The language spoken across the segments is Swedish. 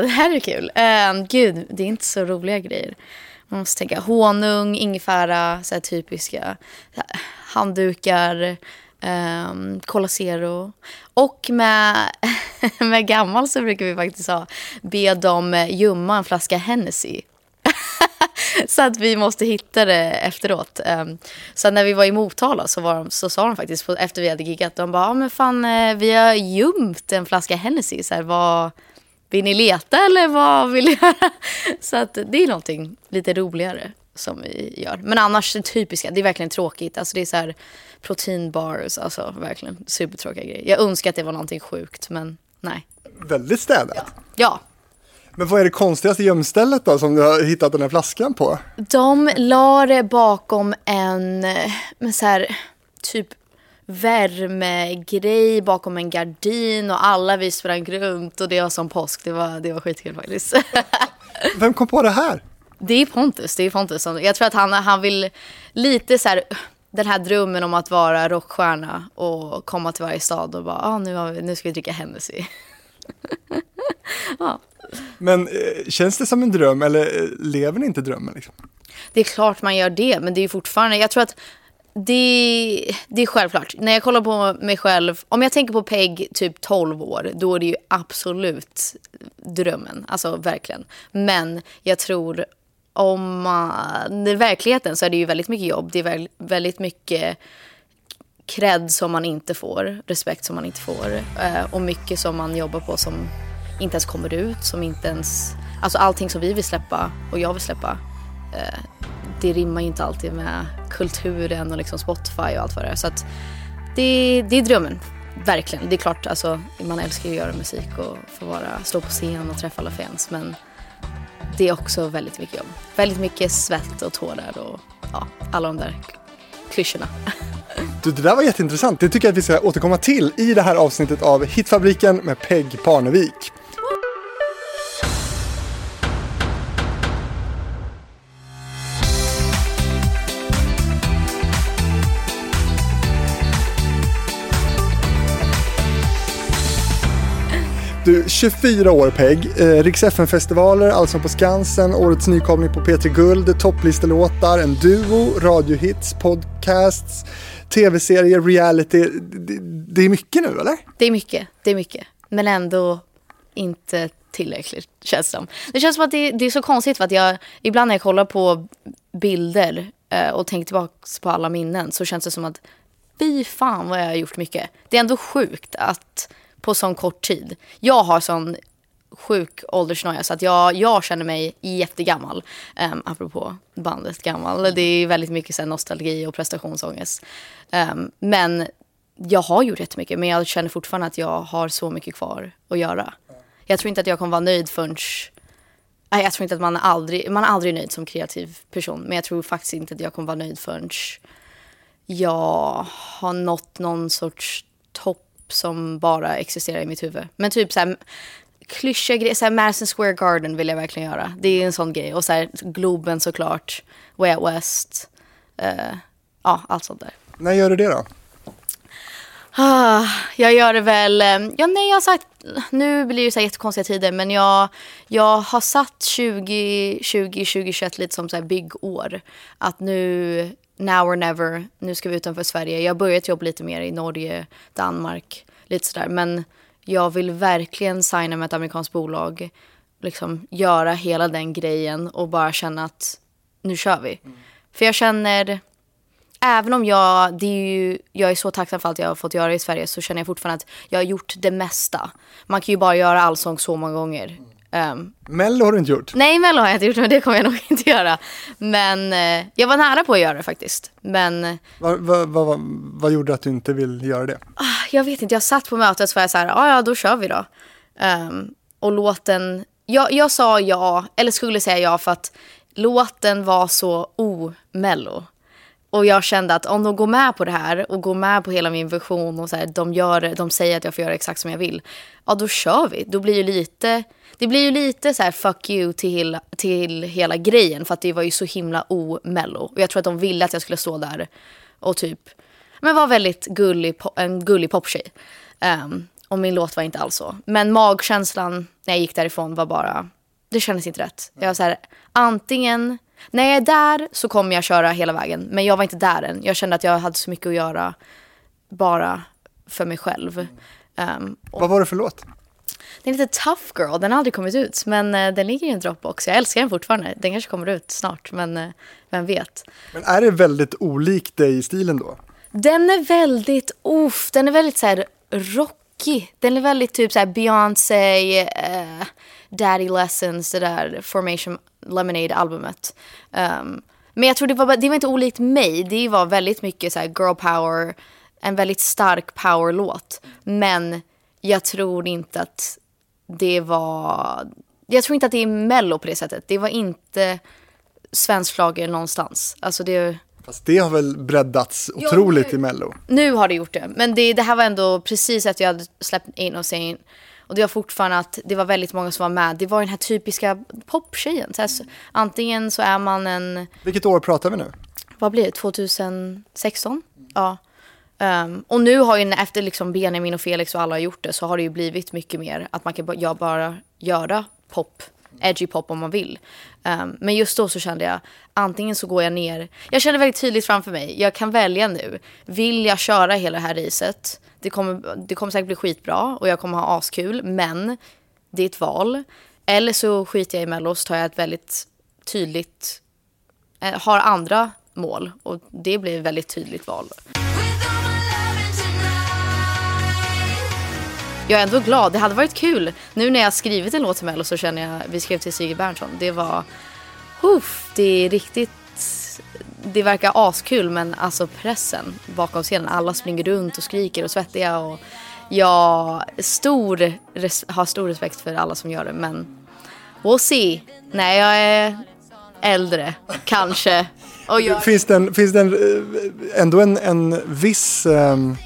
det här är kul. Uh, gud, det är inte så roliga grejer. Man måste tänka honung, ingefära, så här typiska så här, handdukar, um, Cola Zero. Och med, med gammal så brukar vi faktiskt ha, be dem eh, ljumma en flaska Hennessy. så att vi måste hitta det efteråt. Um, så när vi var i Motala så, var de, så sa de faktiskt efter vi hade giggat, de bara, ah, men fan eh, vi har gömt en flaska Hennessy. Så här, vad, vill ni leta eller vad vill ni göra? Så att det är någonting lite roligare som vi gör. Men annars det typiska, det är verkligen tråkigt. Alltså det är så här proteinbars, alltså verkligen supertråkiga grejer. Jag önskar att det var någonting sjukt, men nej. Väldigt städat. Ja. ja. Men vad är det konstigaste gömstället då som du har hittat den här flaskan på? De la det bakom en, men så här, typ värmegrej bakom en gardin och alla vi sprang runt och det var som påsk. Det var, det var skitkul faktiskt. Vem kom på det här? Det är Pontus. Det är Pontus. Jag tror att han, han vill lite så här, den här drömmen om att vara rockstjärna och komma till varje stad och bara, ah, nu, vi, nu ska vi dricka Hennessy. ja. Men eh, känns det som en dröm eller eh, lever ni inte drömmen? Liksom? Det är klart man gör det, men det är fortfarande, jag tror att det, det är självklart. När jag kollar på mig själv, om jag tänker på Peg typ 12 år, då är det ju absolut drömmen. Alltså verkligen. Men jag tror om man, i verkligheten så är det ju väldigt mycket jobb. Det är väldigt mycket cred som man inte får, respekt som man inte får eh, och mycket som man jobbar på som inte ens kommer ut, som inte ens... Alltså allting som vi vill släppa och jag vill släppa eh, det rimmar ju inte alltid med kulturen och liksom Spotify och allt vad det är. Så att det, det är drömmen, verkligen. Det är klart, alltså, man älskar ju att göra musik och få vara, stå på scen och träffa alla fans. Men det är också väldigt mycket jobb. Väldigt mycket svett och tårar och ja, alla de där klyschorna. Du, det där var jätteintressant. Det tycker jag att vi ska återkomma till i det här avsnittet av Hitfabriken med Peg Parnevik. Du, 24 år Peg, eh, Riks FN-festivaler, Allsång på Skansen, Årets nykomling på P3 Guld, topplistelåtar, en duo, radiohits, podcasts, tv-serier, reality. Det, det, är mycket nu eller? Det är mycket, det är mycket. Men ändå inte tillräckligt känns det som. Det känns som att det, det är så konstigt för att jag ibland när jag kollar på bilder eh, och tänker tillbaka på alla minnen så känns det som att fy fan vad jag har gjort mycket. Det är ändå sjukt att på sån kort tid. Jag har sån sjuk åldersnoja så att jag, jag känner mig jättegammal. Um, apropå bandet gammal. Det är väldigt mycket så nostalgi och prestationsångest. Um, men jag har gjort jättemycket men jag känner fortfarande att jag har så mycket kvar att göra. Jag tror inte att jag kommer vara nöjd förrän Nej, jag tror inte att man är aldrig, man är aldrig nöjd som kreativ person. Men jag tror faktiskt inte att jag kommer vara nöjd förrän jag har nått någon sorts topp som bara existerar i mitt huvud. Men typ så här klyschiga grejer, så här Madison Square Garden vill jag verkligen göra. Det är en sån grej. Och så här Globen såklart, Way Out West, uh, ja allt sånt där. När gör du det då? Ah, jag gör det väl, eh, ja nej jag har sagt, nu blir det så här jättekonstiga tider men jag, jag har satt 2020, 2021 lite som så här byggår. Att nu now or never, nu ska vi utanför Sverige. Jag har börjat jobba lite mer i Norge, Danmark, lite sådär. Men jag vill verkligen signa med ett amerikanskt bolag, liksom göra hela den grejen och bara känna att nu kör vi. Mm. För jag känner, även om jag, det är ju, jag är så tacksam för allt jag har fått göra i Sverige så känner jag fortfarande att jag har gjort det mesta. Man kan ju bara göra allsång så många gånger. Mm. Um, Mello har du inte gjort? Nej, Mello har jag inte gjort, men det kommer jag nog inte göra. Men eh, jag var nära på att göra det faktiskt. Men... Vad va, va, va, va, gjorde att du inte vill göra det? Ah, jag vet inte, jag satt på mötet och var så här, ah, ja då kör vi då. Um, och låten, jag, jag sa ja, eller skulle säga ja för att låten var så o-mello. Och jag kände att om de går med på det här och går med på hela min version och så här, de, gör, de säger att jag får göra exakt som jag vill. Ja, då kör vi. Då blir ju lite, det blir ju lite så här fuck you till, till hela grejen för att det var ju så himla omello. Och jag tror att de ville att jag skulle stå där och typ, men var väldigt gullig, en gullig poptjej. Um, Och min låt var inte alls så. Men magkänslan när jag gick därifrån var bara, det kändes inte rätt. Jag var så här, antingen, när jag är där så kommer jag köra hela vägen. Men jag var inte där än. Jag kände att jag hade så mycket att göra bara för mig själv. Um, Vad var det för låt? Den heter Tough Girl, den har aldrig kommit ut. Men uh, den ligger i en Dropbox. Jag älskar den fortfarande. Den kanske kommer ut snart, men uh, vem vet. Men är det väldigt olikt dig i stilen då? Den är väldigt, uff, den är väldigt så här rockig. Den är väldigt typ så här Beyoncé, uh, Daddy Lessons, det där Formation Lemonade-albumet. Um, men jag tror det var, det var inte olikt mig. Det var väldigt mycket så girl power, en väldigt stark power-låt. Men jag tror inte att det var... Jag tror inte att det är mello på det sättet. Det var inte svensk schlager någonstans. Alltså det... Fast det har väl breddats otroligt jo, i mello? Nu har det gjort det. Men det, det här var ändå precis att jag hade släppt in och sen och det var fortfarande att det var väldigt många som var med. Det var den här typiska poptjejen. Så här, antingen så är man en... Vilket år pratar vi nu? Vad blir det? 2016? Ja. Um, och nu har ju efter liksom Benjamin och Felix och alla har gjort det så har det ju blivit mycket mer att man kan jag bara göra pop, edgy pop om man vill. Um, men just då så kände jag antingen så går jag ner, jag kände väldigt tydligt framför mig, jag kan välja nu. Vill jag köra hela det här racet, det kommer, det kommer säkert bli skitbra och jag kommer ha askul men det är ett val. Eller så skiter jag i Mello så tar jag ett väldigt tydligt, eh, har andra mål och det blir ett väldigt tydligt val. Jag är ändå glad. Det hade varit kul. Nu när jag skrivit en låt till Mello så känner jag, vi skrev till Sigrid Bernson. Det var, uff, det är riktigt, det verkar askul men alltså pressen bakom scenen. Alla springer runt och skriker och svettiga och jag stor, har stor respekt för alla som gör det men we'll see. När jag är äldre, kanske. Och jag... Finns det, en, finns det en, eh, ändå en, en viss um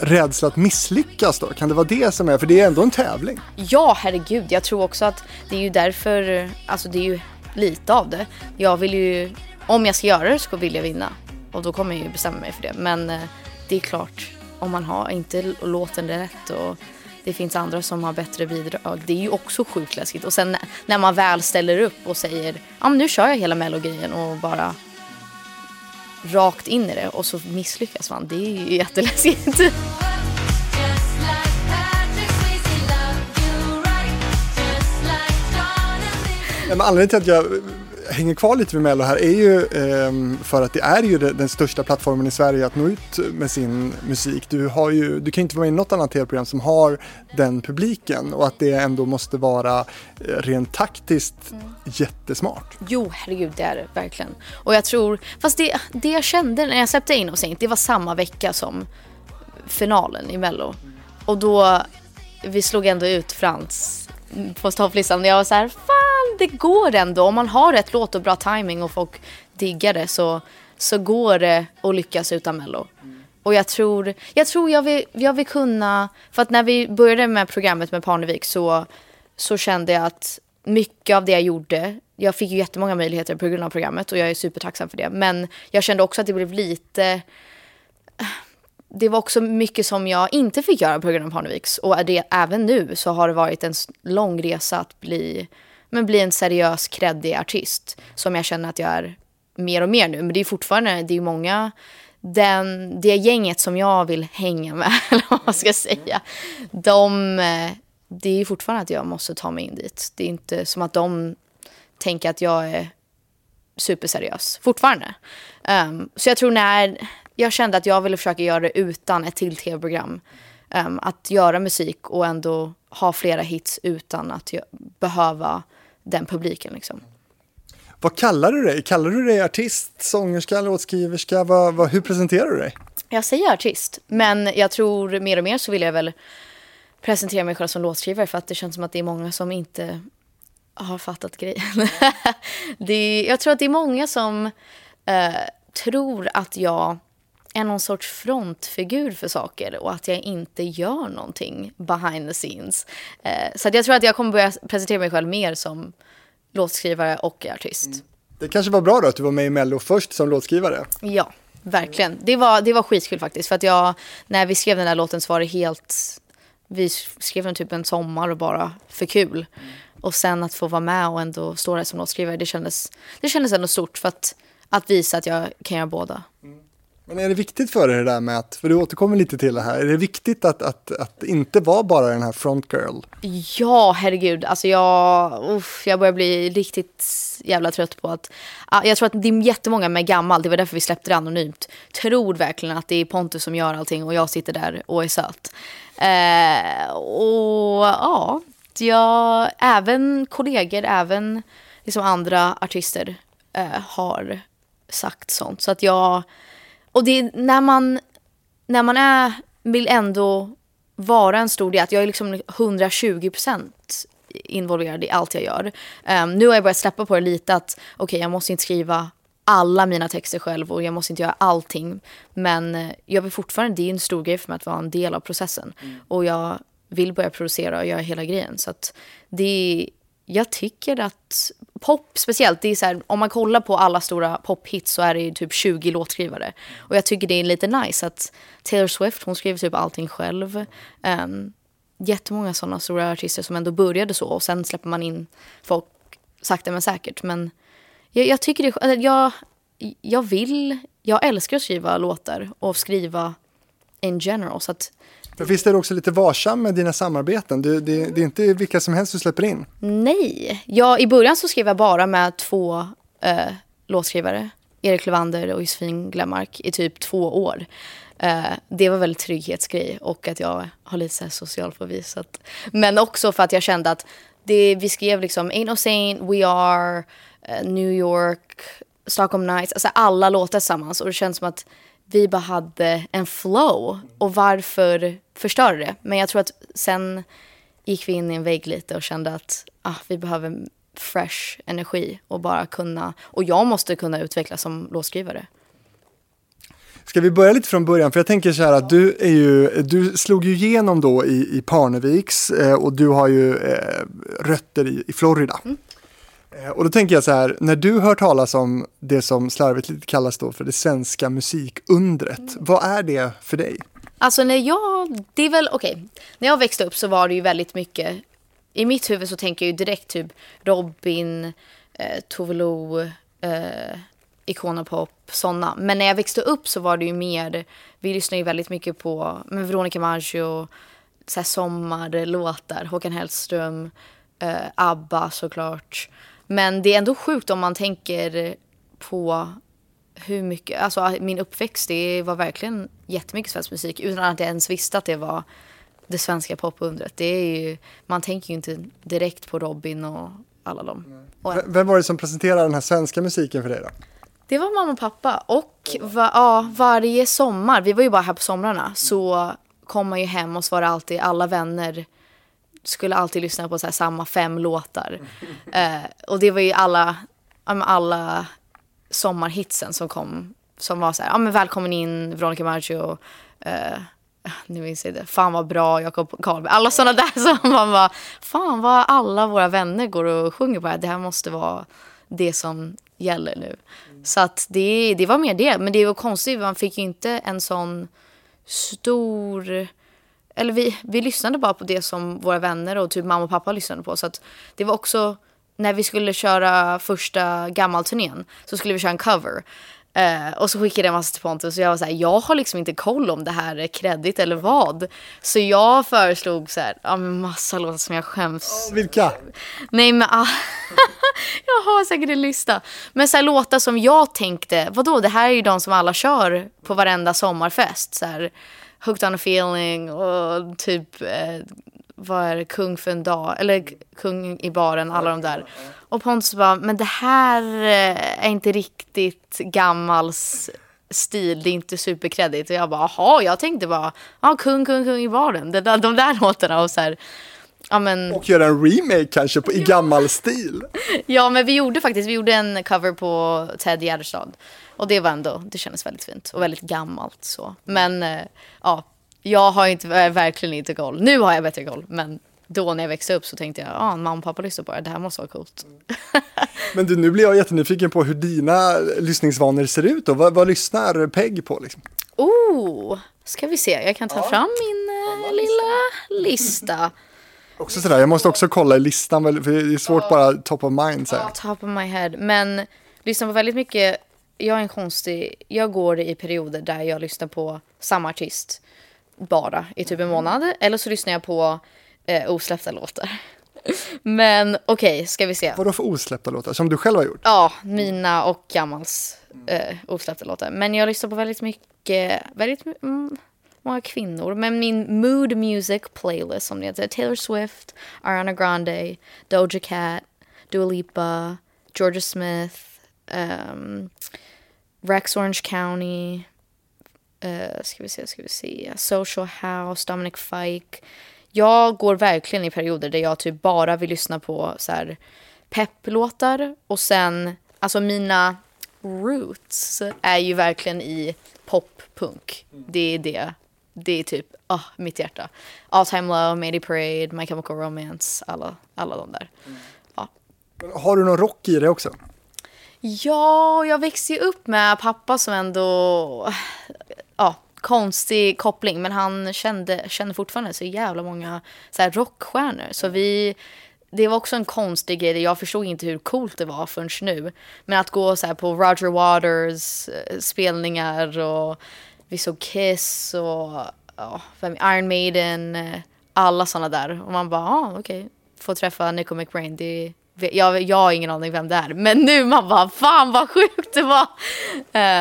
rädsla att misslyckas då? Kan det vara det som är, för det är ändå en tävling. Ja, herregud. Jag tror också att det är ju därför, alltså det är ju lite av det. Jag vill ju, om jag ska göra det så vill jag vinna. Och då kommer jag ju bestämma mig för det. Men eh, det är klart, om man har inte låten rätt och det finns andra som har bättre bidrag. Det är ju också sjukt läskigt. Och sen när man väl ställer upp och säger ja men nu kör jag hela mellogrejen och bara rakt in i det och så misslyckas man. Det är ju jätteläskigt. Men anledningen till att jag hänger kvar lite vid Mello här är ju eh, för att det är ju den största plattformen i Sverige att nå ut med sin musik. Du, har ju, du kan inte vara med i något annat tv-program som har den publiken och att det ändå måste vara eh, rent taktiskt mm. jättesmart. Jo, herregud, det är det verkligen. Och jag tror, fast det, det jag kände när jag släppte in och sänkt, det var samma vecka som finalen i Mello. Och då, vi slog ändå ut Frans på topplistan jag var så här, fan det går ändå. Om man har rätt låt och bra timing och folk diggar det så, så går det att lyckas utan Mello. Mm. Och jag tror, jag tror jag vill, jag vill kunna, för att när vi började med programmet med Parnevik så, så kände jag att mycket av det jag gjorde, jag fick ju jättemånga möjligheter på grund av programmet och jag är supertacksam för det. Men jag kände också att det blev lite det var också mycket som jag inte fick göra på grund av Parneviks. Och det, även nu så har det varit en lång resa att bli, men bli en seriös, kreddig artist. Som jag känner att jag är mer och mer nu. Men det är fortfarande, det är många, den, det gänget som jag vill hänga med, eller vad man ska säga. De, eh, det är fortfarande att jag måste ta mig in dit. Det är inte som att de tänker att jag är superseriös fortfarande. Um, så jag tror när jag kände att jag ville försöka göra det utan ett till tv-program. Um, att göra musik och ändå ha flera hits utan att behöva den publiken. Liksom. Vad kallar du dig? Kallar du dig artist, sångerska, låtskriverska? Vad, vad, hur presenterar du dig? Jag säger artist, men jag tror mer och mer så vill jag väl presentera mig själv som låtskrivare för att det känns som att det är många som inte har fattat grejen. det är, jag tror att det är många som uh, tror att jag är någon sorts frontfigur för saker och att jag inte gör någonting behind the scenes. Eh, så jag tror att jag kommer börja presentera mig själv mer som låtskrivare och artist. Mm. Det kanske var bra då att du var med i Mello först som låtskrivare. Ja, verkligen. Det var, det var skitkul faktiskt. För att jag, när vi skrev den där låten så var det helt vi skrev den typ en sommar och bara för kul. Och sen att få vara med och ändå stå där som låtskrivare, det kändes, det kändes ändå stort för att, att visa att jag kan göra båda. Men är det viktigt för dig det där med att, för du återkommer lite till det här, är det viktigt att, att, att inte vara bara den här front girl? Ja, herregud. Alltså jag, uff, jag börjar bli riktigt jävla trött på att... Jag tror att det är jättemånga med gammal, det var därför vi släppte det anonymt, tror verkligen att det är Pontus som gör allting och jag sitter där och är söt. Eh, och ja, jag, även kollegor, även liksom andra artister eh, har sagt sånt. Så att jag och det är när man, när man är, vill ändå vara en stor del, att jag är liksom 120% involverad i allt jag gör. Um, nu har jag börjat släppa på det lite att okej, okay, jag måste inte skriva alla mina texter själv och jag måste inte göra allting. Men uh, jag vill fortfarande, det är en stor grej för mig att vara en del av processen. Mm. Och jag vill börja producera och göra hela grejen. Så att det jag tycker att pop speciellt, det är så här, om man kollar på alla stora pophits så är det ju typ 20 låtskrivare. Och jag tycker det är lite nice att Taylor Swift, hon skriver typ allting själv. Um, jättemånga sådana stora artister som ändå började så och sen släpper man in folk sakta men säkert. Men jag, jag tycker det, jag, jag vill, jag älskar att skriva låtar och skriva in general. Så att men visst är du också lite varsam med dina samarbeten? Du, det, det, är inte vilka som helst du släpper in. Nej. Ja, I början så skrev jag bara med två eh, låtskrivare. Erik Levander och Josefin Glenmark i typ två år. Eh, det var väl trygghetsgrej och att jag har lite så här social fobi. Så att, men också för att jag kände att det, vi skrev liksom Ain't No Saint, We Are, eh, New York, Stockholm Nights. Alltså alla låtar tillsammans och det känns som att vi bara hade en flow. Och varför förstöra det? Men jag tror att sen gick vi in i en vägg lite och kände att ah, vi behöver fresh energi och bara kunna, och jag måste kunna utvecklas som låtskrivare. Ska vi börja lite från början? För jag tänker så här att du är ju, du slog ju igenom då i, i Parneviks eh, och du har ju eh, rötter i, i Florida. Mm. Eh, och då tänker jag så här, när du hör talas om det som slarvigt lite kallas då för det svenska musikundret, mm. vad är det för dig? Alltså när jag, det är väl okej, okay. när jag växte upp så var det ju väldigt mycket, i mitt huvud så tänker jag ju direkt typ Robin, eh, Tove Lo, eh, Iconopop, sådana. Men när jag växte upp så var det ju mer, vi lyssnade ju väldigt mycket på med Veronica Maggio, så här sommarlåtar, Håkan Hellström, eh, ABBA såklart. Men det är ändå sjukt om man tänker på hur mycket, alltså min uppväxt det var verkligen jättemycket svensk musik utan att jag ens visste att det var det svenska popundret. Det är ju, man tänker ju inte direkt på Robin och alla dem. Och, Vem var det som presenterade den här svenska musiken för dig då? Det var mamma och pappa och va, ja, varje sommar, vi var ju bara här på somrarna, så kom man ju hem och så var det alltid alla vänner skulle alltid lyssna på så samma fem låtar. Eh, och det var ju alla, alla sommarhitsen som kom. Som var så här, ja men välkommen in Veronica Maggio. Eh, nu minns jag det. Fan vad bra Jakob Karlberg. Alla sådana där som man bara, fan vad alla våra vänner går och sjunger på det här. Det här måste vara det som gäller nu. Mm. Så att det, det var mer det. Men det var konstigt, man fick ju inte en sån stor eller vi, vi lyssnade bara på det som våra vänner och typ mamma och pappa lyssnade på. Så att det var också, när vi skulle köra första gammalturnén så skulle vi köra en cover. Uh, och så skickade jag en massa till Pontus och jag var så här, jag har liksom inte koll om det här är kredit eller vad. Så jag föreslog så här, ja, massa låtar som jag skäms. Oh, vilka? Nej men, ah, jag har säkert en lista. Men så här, låtar som jag tänkte, vadå det här är ju de som alla kör på varenda sommarfest. Så här, Hooked on a feeling och typ eh, vad är det, Kung för en dag, eller Kung i baren, alla de där. Och Pontus bara, men det här eh, är inte riktigt gammals stil, det är inte superkredit. Och jag bara, jaha, jag tänkte bara, ja, kung, kung, kung i baren, de där låtarna och så här. Ja, men... Och göra en remake kanske på, i gammal stil. ja, men vi gjorde faktiskt, vi gjorde en cover på Ted Gärdestad. Och det var ändå, det kändes väldigt fint och väldigt gammalt så. Men eh, ja, jag har inte, eh, verkligen inte koll. Nu har jag bättre koll, men då när jag växte upp så tänkte jag, ja, ah, mamma och pappa lyssnar på det, det här måste vara coolt. men du, nu blir jag jättenyfiken på hur dina lyssningsvanor ser ut och vad, vad lyssnar Peg på liksom? Oh, ska vi se, jag kan ta ja. fram min lilla lista. Också sådär, jag måste också kolla i listan, för det är svårt bara top of mind. Så här. Ja, top of my head. Men lyssnar på väldigt mycket. Jag är en konstig, jag går i perioder där jag lyssnar på samma artist bara i typ en månad. Eller så lyssnar jag på eh, osläppta låtar. Men okej, okay, ska vi se. Vadå för osläppta låtar? Som du själv har gjort? Ja, mina och Gammals eh, osläppta låtar. Men jag lyssnar på väldigt mycket, väldigt mm, många kvinnor. Men min mood music playlist som det heter. Taylor Swift, Ariana Grande, Doja Cat, Dua Lipa, Georgia Smith, um, Rex Orange County, uh, ska vi se, ska vi se, Social House, Dominic Fike. Jag går verkligen i perioder där jag typ bara vill lyssna på så här pepplåtar och sen, alltså mina roots är ju verkligen i pop-punk. Det är det. Det är typ oh, mitt hjärta. All Time Low, Mayday Parade, My Chemical Romance, alla, alla de där. Ja. Har du någon rock i det också? Ja, jag växte ju upp med pappa som ändå... Ja, konstig koppling. Men han kände, kände fortfarande så jävla många så här, rockstjärnor. Så vi... Det var också en konstig grej. Jag förstod inte hur coolt det var förrän nu. Men att gå så på Roger Waters eh, spelningar och vi såg Kiss och ja, Iron Maiden. Eh, alla sådana där. Och man bara, ah, okej. Okay. Få träffa Nico McBrain. Det jag, jag har ingen aning vem det är. Men nu man bara, fan vad sjukt det var.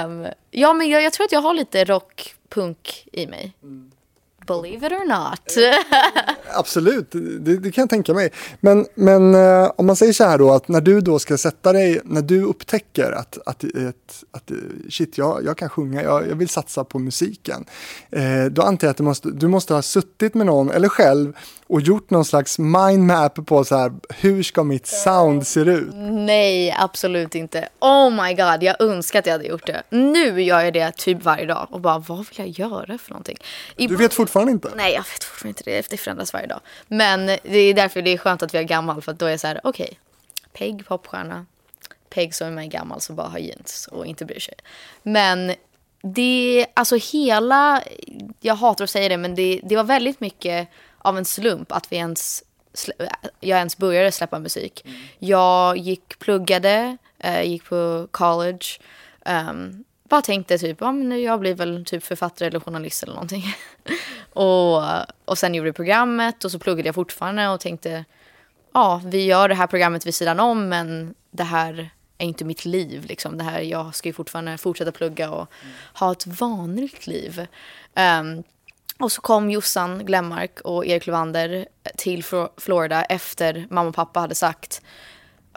Um, ja, men jag, jag, tror att jag har lite rockpunk i mig. Mm. Believe it or not. Eh, absolut, det, det, kan jag tänka mig. Men, men eh, om man säger så här då att när du då ska sätta dig, när du upptäcker att, att, att, att shit, jag, jag kan sjunga, jag, jag vill satsa på musiken. Eh, då antar jag att du måste, du måste ha suttit med någon, eller själv, och gjort någon slags mindmap på så här, hur ska mitt sound se ut? Nej, absolut inte. Oh my god, jag önskar att jag hade gjort det. Nu gör jag det typ varje dag och bara, vad vill jag göra för någonting? I du vet fortfarande inte? Nej, jag vet fortfarande inte det. Det förändras varje dag. Men det är därför det är skönt att vi är gammal, för att då är det så här, okej, okay, Peg popstjärna, Peg som är med gammal som bara har jeans och inte bryr sig. Men det, alltså hela, jag hatar att säga det, men det, det var väldigt mycket av en slump att vi ens, jag ens började släppa musik. Mm. Jag gick, pluggade, eh, gick på college. Um, bara tänkte typ, ja, men jag blir väl typ författare eller journalist eller någonting. och, och sen gjorde vi programmet och så pluggade jag fortfarande och tänkte, ja, vi gör det här programmet vid sidan om men det här är inte mitt liv. Liksom. Det här, jag ska ju fortfarande fortsätta plugga och mm. ha ett vanligt liv. Um, och så kom Jossan Glenmark och Erik Levander till Florida efter mamma och pappa hade sagt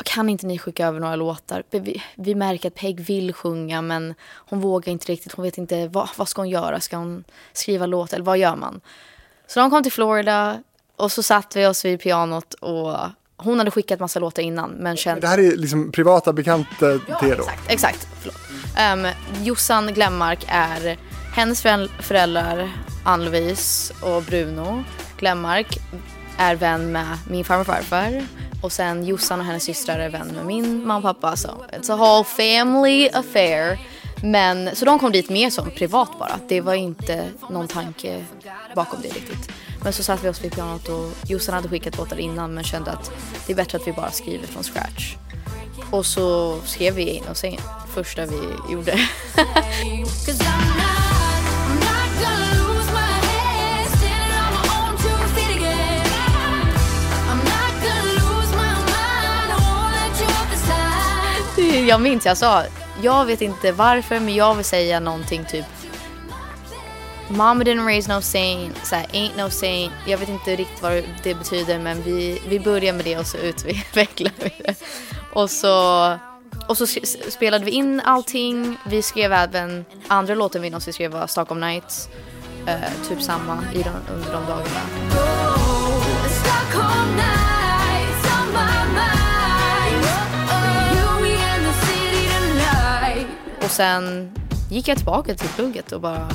kan inte ni skicka över några låtar? Vi, vi märker att Peg vill sjunga men hon vågar inte riktigt. Hon vet inte vad, vad ska hon göra? Ska hon skriva låt eller vad gör man? Så de kom till Florida och så satt vi oss vid pianot och hon hade skickat massa låtar innan men kände... Det här är liksom privata bekanta ja, till er då? Exakt, exakt. Um, Jossan Glenmark är hennes föräldrar Ann-Louise och Bruno Glenmark är vän med min farmor och farfar. Och sen Jossan och hennes systrar är vän med min mamma och pappa. Så it's a whole family affair. Men, så de kom dit mer som privat bara. Det var inte någon tanke bakom det riktigt. Men så satt vi oss vid pianot och Jossan hade skickat låtar innan men kände att det är bättre att vi bara skriver från scratch. Och så skrev vi in och sen första vi gjorde. jag minns jag sa, jag vet inte varför men jag vill säga någonting typ Mama didn't raise no saint, så här, ain't no saint. Jag vet inte riktigt vad det betyder men vi, vi börjar med det och så utvecklar vi det. Och så, och så spelade vi in allting. Vi skrev även andra låten vi någonsin skrev var Stockholm Nights. Uh, typ samma i de, under de dagarna. Sen gick jag tillbaka till plugget och bara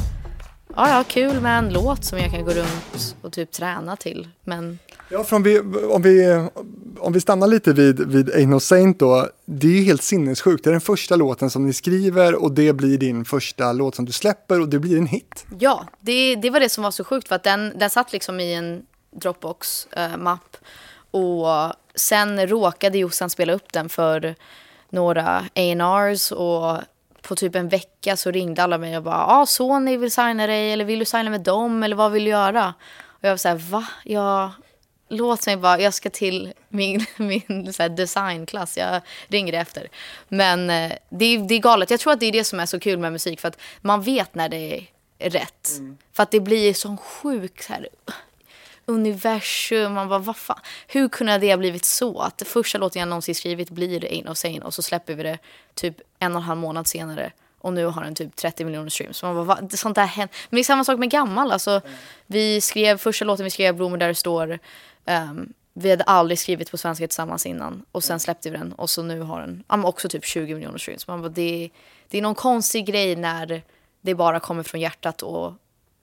ja, ja, kul med en låt som jag kan gå runt och typ träna till. Men... Ja, för om vi, om vi om vi stannar lite vid, vid Ain't Saint då, det är ju helt sinnessjukt. Det är den första låten som ni skriver och det blir din första låt som du släpper och det blir en hit. Ja, det, det var det som var så sjukt för att den, den satt liksom i en Dropbox-mapp och sen råkade Jossan spela upp den för några A&Rs och på typ en vecka så ringde alla mig och bara ah, Sony vill signa dig eller vill du signa med dem eller vad vill du göra? Och jag var så här, va? Jag, låt mig bara, jag ska till min, min så designklass, jag ringer efter. Men eh, det, är, det är galet, jag tror att det är det som är så kul med musik för att man vet när det är rätt. Mm. För att det blir sån sjuk så här, universum, man bara vad fan, hur kunde det ha blivit så? Att första låten jag någonsin skrivit blir Ain't No Sane och så släpper vi det typ en och en halv månad senare och nu har den typ 30 miljoner streams. Man bara? Sånt där händer. Men det är samma sak med gammal. Alltså, mm. Vi skrev, första låten vi skrev, Blommor där det står, um, vi hade aldrig skrivit på svenska tillsammans innan och sen släppte vi den och så nu har den um, också typ 20 miljoner streams. Man bara, det, det är någon konstig grej när det bara kommer från hjärtat och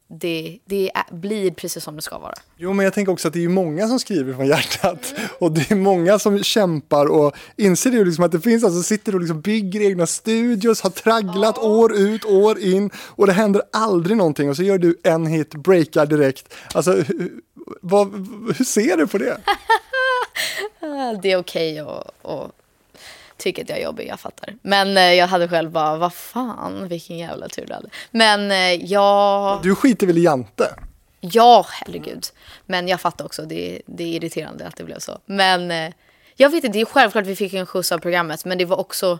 det, det är, blir precis som det ska vara. Jo, men jag tänker också att det är många som skriver från hjärtat och det är många som kämpar och inser ju liksom att det finns, alltså sitter och liksom bygger egna studios, har tragglat oh. år ut, år in och det händer aldrig någonting och så gör du en hit, breakar direkt. Alltså, hur, vad, hur ser du på det? det är okej okay att tycker att jag är jobbig, jag fattar. Men eh, jag hade själv bara, vad fan, vilken jävla tur du hade. Men eh, jag... Du skiter väl i Jante? Ja, herregud. Men jag fattar också, det, det är irriterande att det blev så. Men eh, jag vet inte, det är självklart vi fick en skjuts av programmet, men det var också,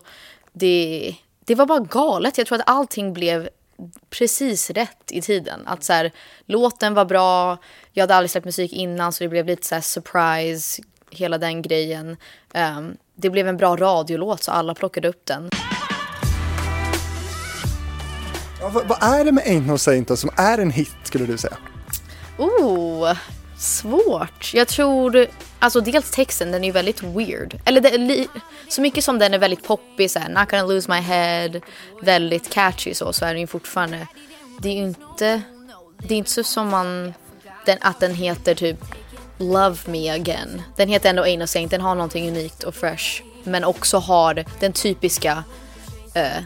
det, det var bara galet. Jag tror att allting blev precis rätt i tiden. Att så här, låten var bra, jag hade aldrig släppt musik innan så det blev lite så surprise, hela den grejen. Um, det blev en bra radiolåt så alla plockade upp den. Ja, vad, vad, är det med Ain't No Saint som är en hit skulle du säga? Oh, svårt. Jag tror, alltså dels texten den är ju väldigt weird. Eller det, så mycket som den är väldigt poppig, så här, Not gonna lose my head, väldigt catchy så, så är den ju fortfarande, det är ju inte, det är inte så som man, den, att den heter typ Love Me Again. Den heter ändå No Saint, den har någonting unikt och fresh. Men också har den typiska, uh,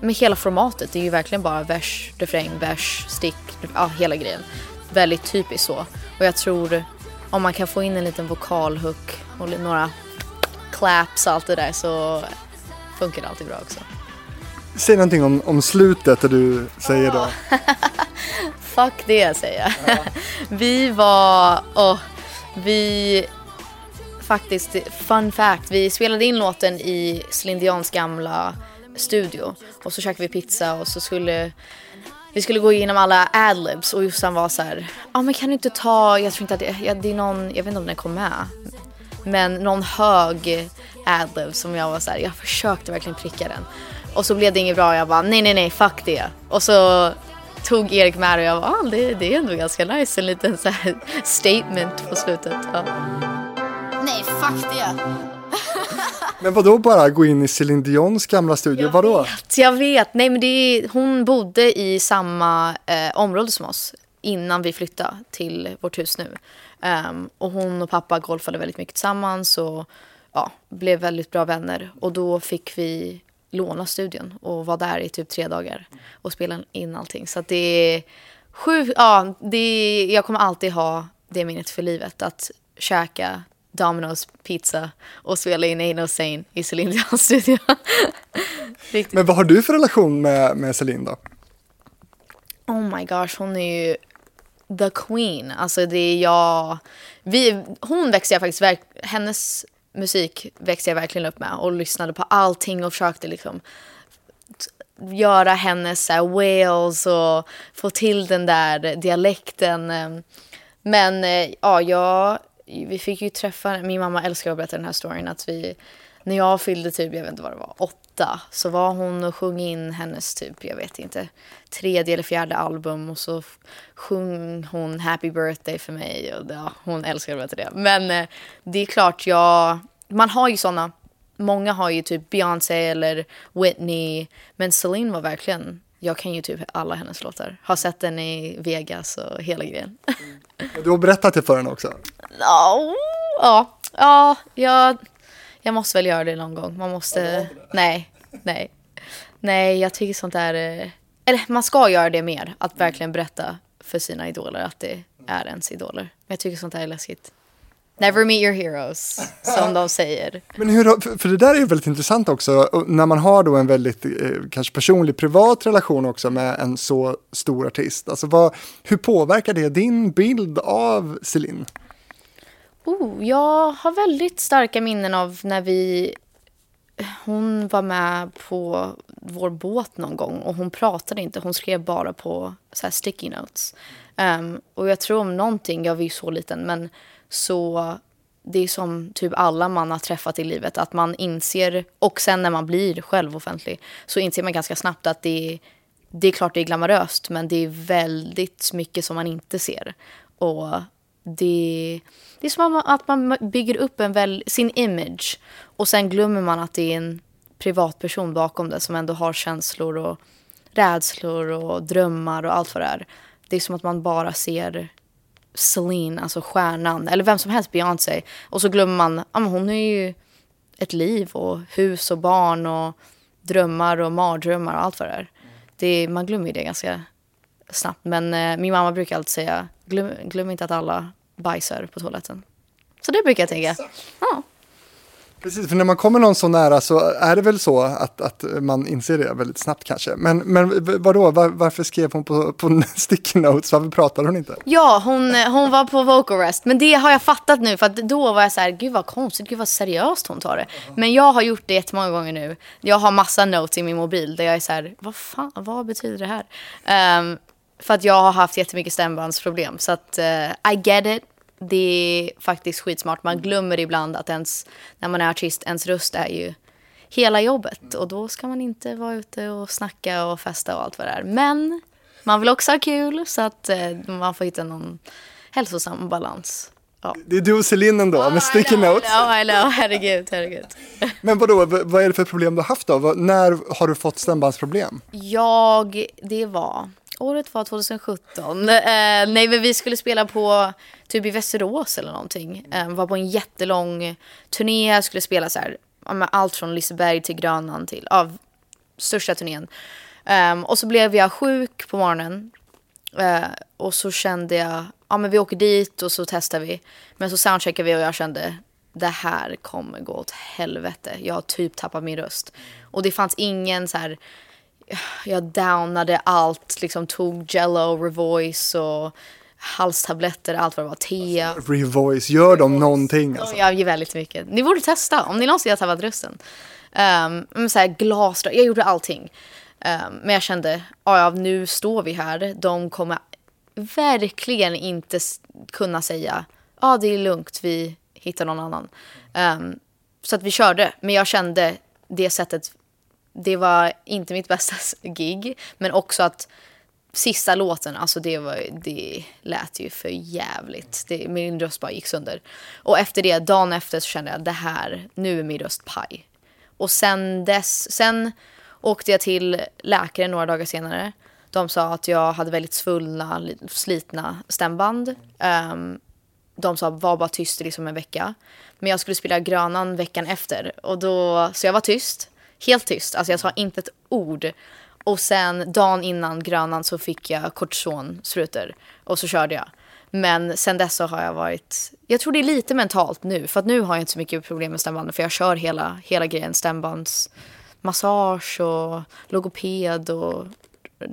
med hela formatet, det är ju verkligen bara vers, refräng, vers, stick, ja hela grejen. Väldigt typiskt så. Och jag tror om man kan få in en liten vokalhook och några claps och allt det där så funkar det alltid bra också. Säg någonting om, om slutet där du säger då. Fuck det säger jag. Ja. Vi var, oh, vi faktiskt, fun fact, vi spelade in låten i Céline Dions gamla studio och så käkade vi pizza och så skulle vi skulle gå igenom alla adlibs och Jossan var så här, ja ah, men kan du inte ta, jag tror inte att det, ja, det är någon, jag vet inte om den kom med, men någon hög adlib som jag var så här, jag försökte verkligen pricka den. Och så blev det inget bra och jag bara nej nej nej fuck det. Och så tog Erik med det och jag bara, ah, det, det är ändå ganska nice, en liten så här statement på slutet. Ja. Nej, fuck det. Men vadå bara gå in i Céline Dions gamla studio, jag vadå? Vet, jag vet, nej men det är, hon bodde i samma eh, område som oss innan vi flyttade till vårt hus nu. Um, och hon och pappa golfade väldigt mycket tillsammans och ja, blev väldigt bra vänner. Och då fick vi låna studion och var där i typ tre dagar och spela in allting. Så det är sju, ja, det är, jag kommer alltid ha det minnet för livet. Att käka Domino's pizza och spela in Ain't No Sane i Celine Dions studio. Men vad har du för relation med, med Celine då? Oh my gosh, hon är ju the queen. Alltså det är jag... Vi, hon växte jag faktiskt, hennes musik växte jag verkligen upp med och lyssnade på allting och försökte liksom göra hennes uh, Wales och få till den där dialekten. Ehm, men uh, ja, jag, vi fick ju träffa, min mamma älskar att berätta den här storyn att vi, när jag fyllde typ, jag vet inte vad det var, åtta, så var hon och sjöng in hennes typ, jag vet inte, tredje eller fjärde album och så sjöng hon Happy birthday för mig och ja, hon älskar att det. Men eh, det är klart, jag, man har ju såna, många har ju typ Beyoncé eller Whitney, men Celine var verkligen, jag kan ju typ alla hennes låtar. Har sett den i Vegas och hela grejen. Du har berättat det för henne också? Ja, ja Ja, jag, jag måste väl göra det någon gång. Man måste... Nej, nej. Nej, jag tycker sånt där... eh, Eller man ska göra det mer. Att verkligen berätta för sina idoler att det är ens idoler. Men jag tycker sånt där är läskigt. Never meet your heroes, som de säger. Men hur, för- det där är ju väldigt intressant också, när man har då en väldigt eh, kanske personlig, privat relation också med en så stor artist. Alltså vad, hur påverkar det din bild av Celine? Oh, jag har väldigt starka minnen av när vi... Hon var med på vår båt någon gång och hon pratade inte. Hon skrev bara på så här sticky notes. Um, och jag tror om någonting, jag var ju så liten, men så det är som typ alla man har träffat i livet, att man inser, och sen när man blir själv offentlig, så inser man ganska snabbt att det är, det är klart det är glamoröst, men det är väldigt mycket som man inte ser. Och det, det är som att man bygger upp en väl, sin image och sen glömmer man att det är en privatperson bakom det som ändå har känslor och rädslor och drömmar och allt vad det är. Det är som att man bara ser Celine, alltså stjärnan, eller vem som helst, Beyoncé. Och så glömmer man, ja men hon är ju ett liv och hus och barn och drömmar och mardrömmar och allt vad det är. Det, man glömmer ju det ganska snabbt. Men eh, min mamma brukar alltid säga, glöm, glöm inte att alla bajsar på toaletten. Så det brukar jag tänka. Ja. Precis, för när man kommer någon så nära så är det väl så att, att man inser det väldigt snabbt kanske. Men, men vadå, var, varför skrev hon på, på sticky notes? Varför pratade hon inte? Ja, hon, hon var på vocal rest. Men det har jag fattat nu. För att då var jag så här, gud vad konstigt, gud vad seriöst hon tar det. Men jag har gjort det jättemånga gånger nu. Jag har massa notes i min mobil där jag är så här, vad fan, vad betyder det här? Ehm, för att jag har haft jättemycket stämbandsproblem. Så att eh, I get it. Det är faktiskt skitsmart. Man glömmer ibland att ens, när man är artist, ens röst är ju hela jobbet. Och då ska man inte vara ute och snacka och festa och allt vad det är. Men man vill också ha kul så att eh, man får hitta någon hälsosam balans. Ja. Det är du och Celine ändå med sticky notes. I know. Herregud, herregud. Men vadå, vad är det för problem du har haft då? När har du fått stämbandsproblem? Jag, det var, året var 2017. Eh, nej men vi skulle spela på typ i Västerås eller någonting. Eh, var på en jättelång turné, skulle spela så här, allt från Liseberg till Grönan till, av största turnén. Eh, och så blev jag sjuk på morgonen. Eh, och så kände jag, ja men vi åker dit och så testar vi. Men så soundcheckade vi och jag kände, det här kommer gå åt helvete. Jag har typ tappat min röst. Och det fanns ingen så här, jag downade allt, liksom tog Jello, Revoice och halstabletter, allt vad det var, te. Revoice, gör de någonting alltså? Jag ger väldigt mycket. Ni borde testa om ni någonsin har tappat rösten. Um, så här, glasrör, jag gjorde allting. Ehm, men jag kände, "Ja, nu står vi här. De kommer verkligen inte kunna säga, ja det är lugnt, vi hittar någon annan. Ehm, så att vi körde, men jag kände det sättet, det var inte mitt bästa gig. Men också att sista låten, alltså det, var, det lät ju för jävligt. Det, min röst bara gick sönder. Och efter det, dagen efter så kände jag det här, nu är min röst paj. Och sen dess, sen åkte jag till läkaren några dagar senare. De sa att jag hade väldigt svullna, slitna stämband. Um, de sa var bara tyst i liksom en vecka. Men jag skulle spela Grönan veckan efter. Och då, så jag var tyst. Helt tyst. Alltså jag sa inte ett ord. Och sen dagen innan Grönan så fick jag kortisonsprutor. Och så körde jag. Men sen dess så har jag varit... Jag tror det är lite mentalt nu. För att nu har jag inte så mycket problem med stämbanden. För jag kör hela, hela grejen. Stämbandsmassage och logoped och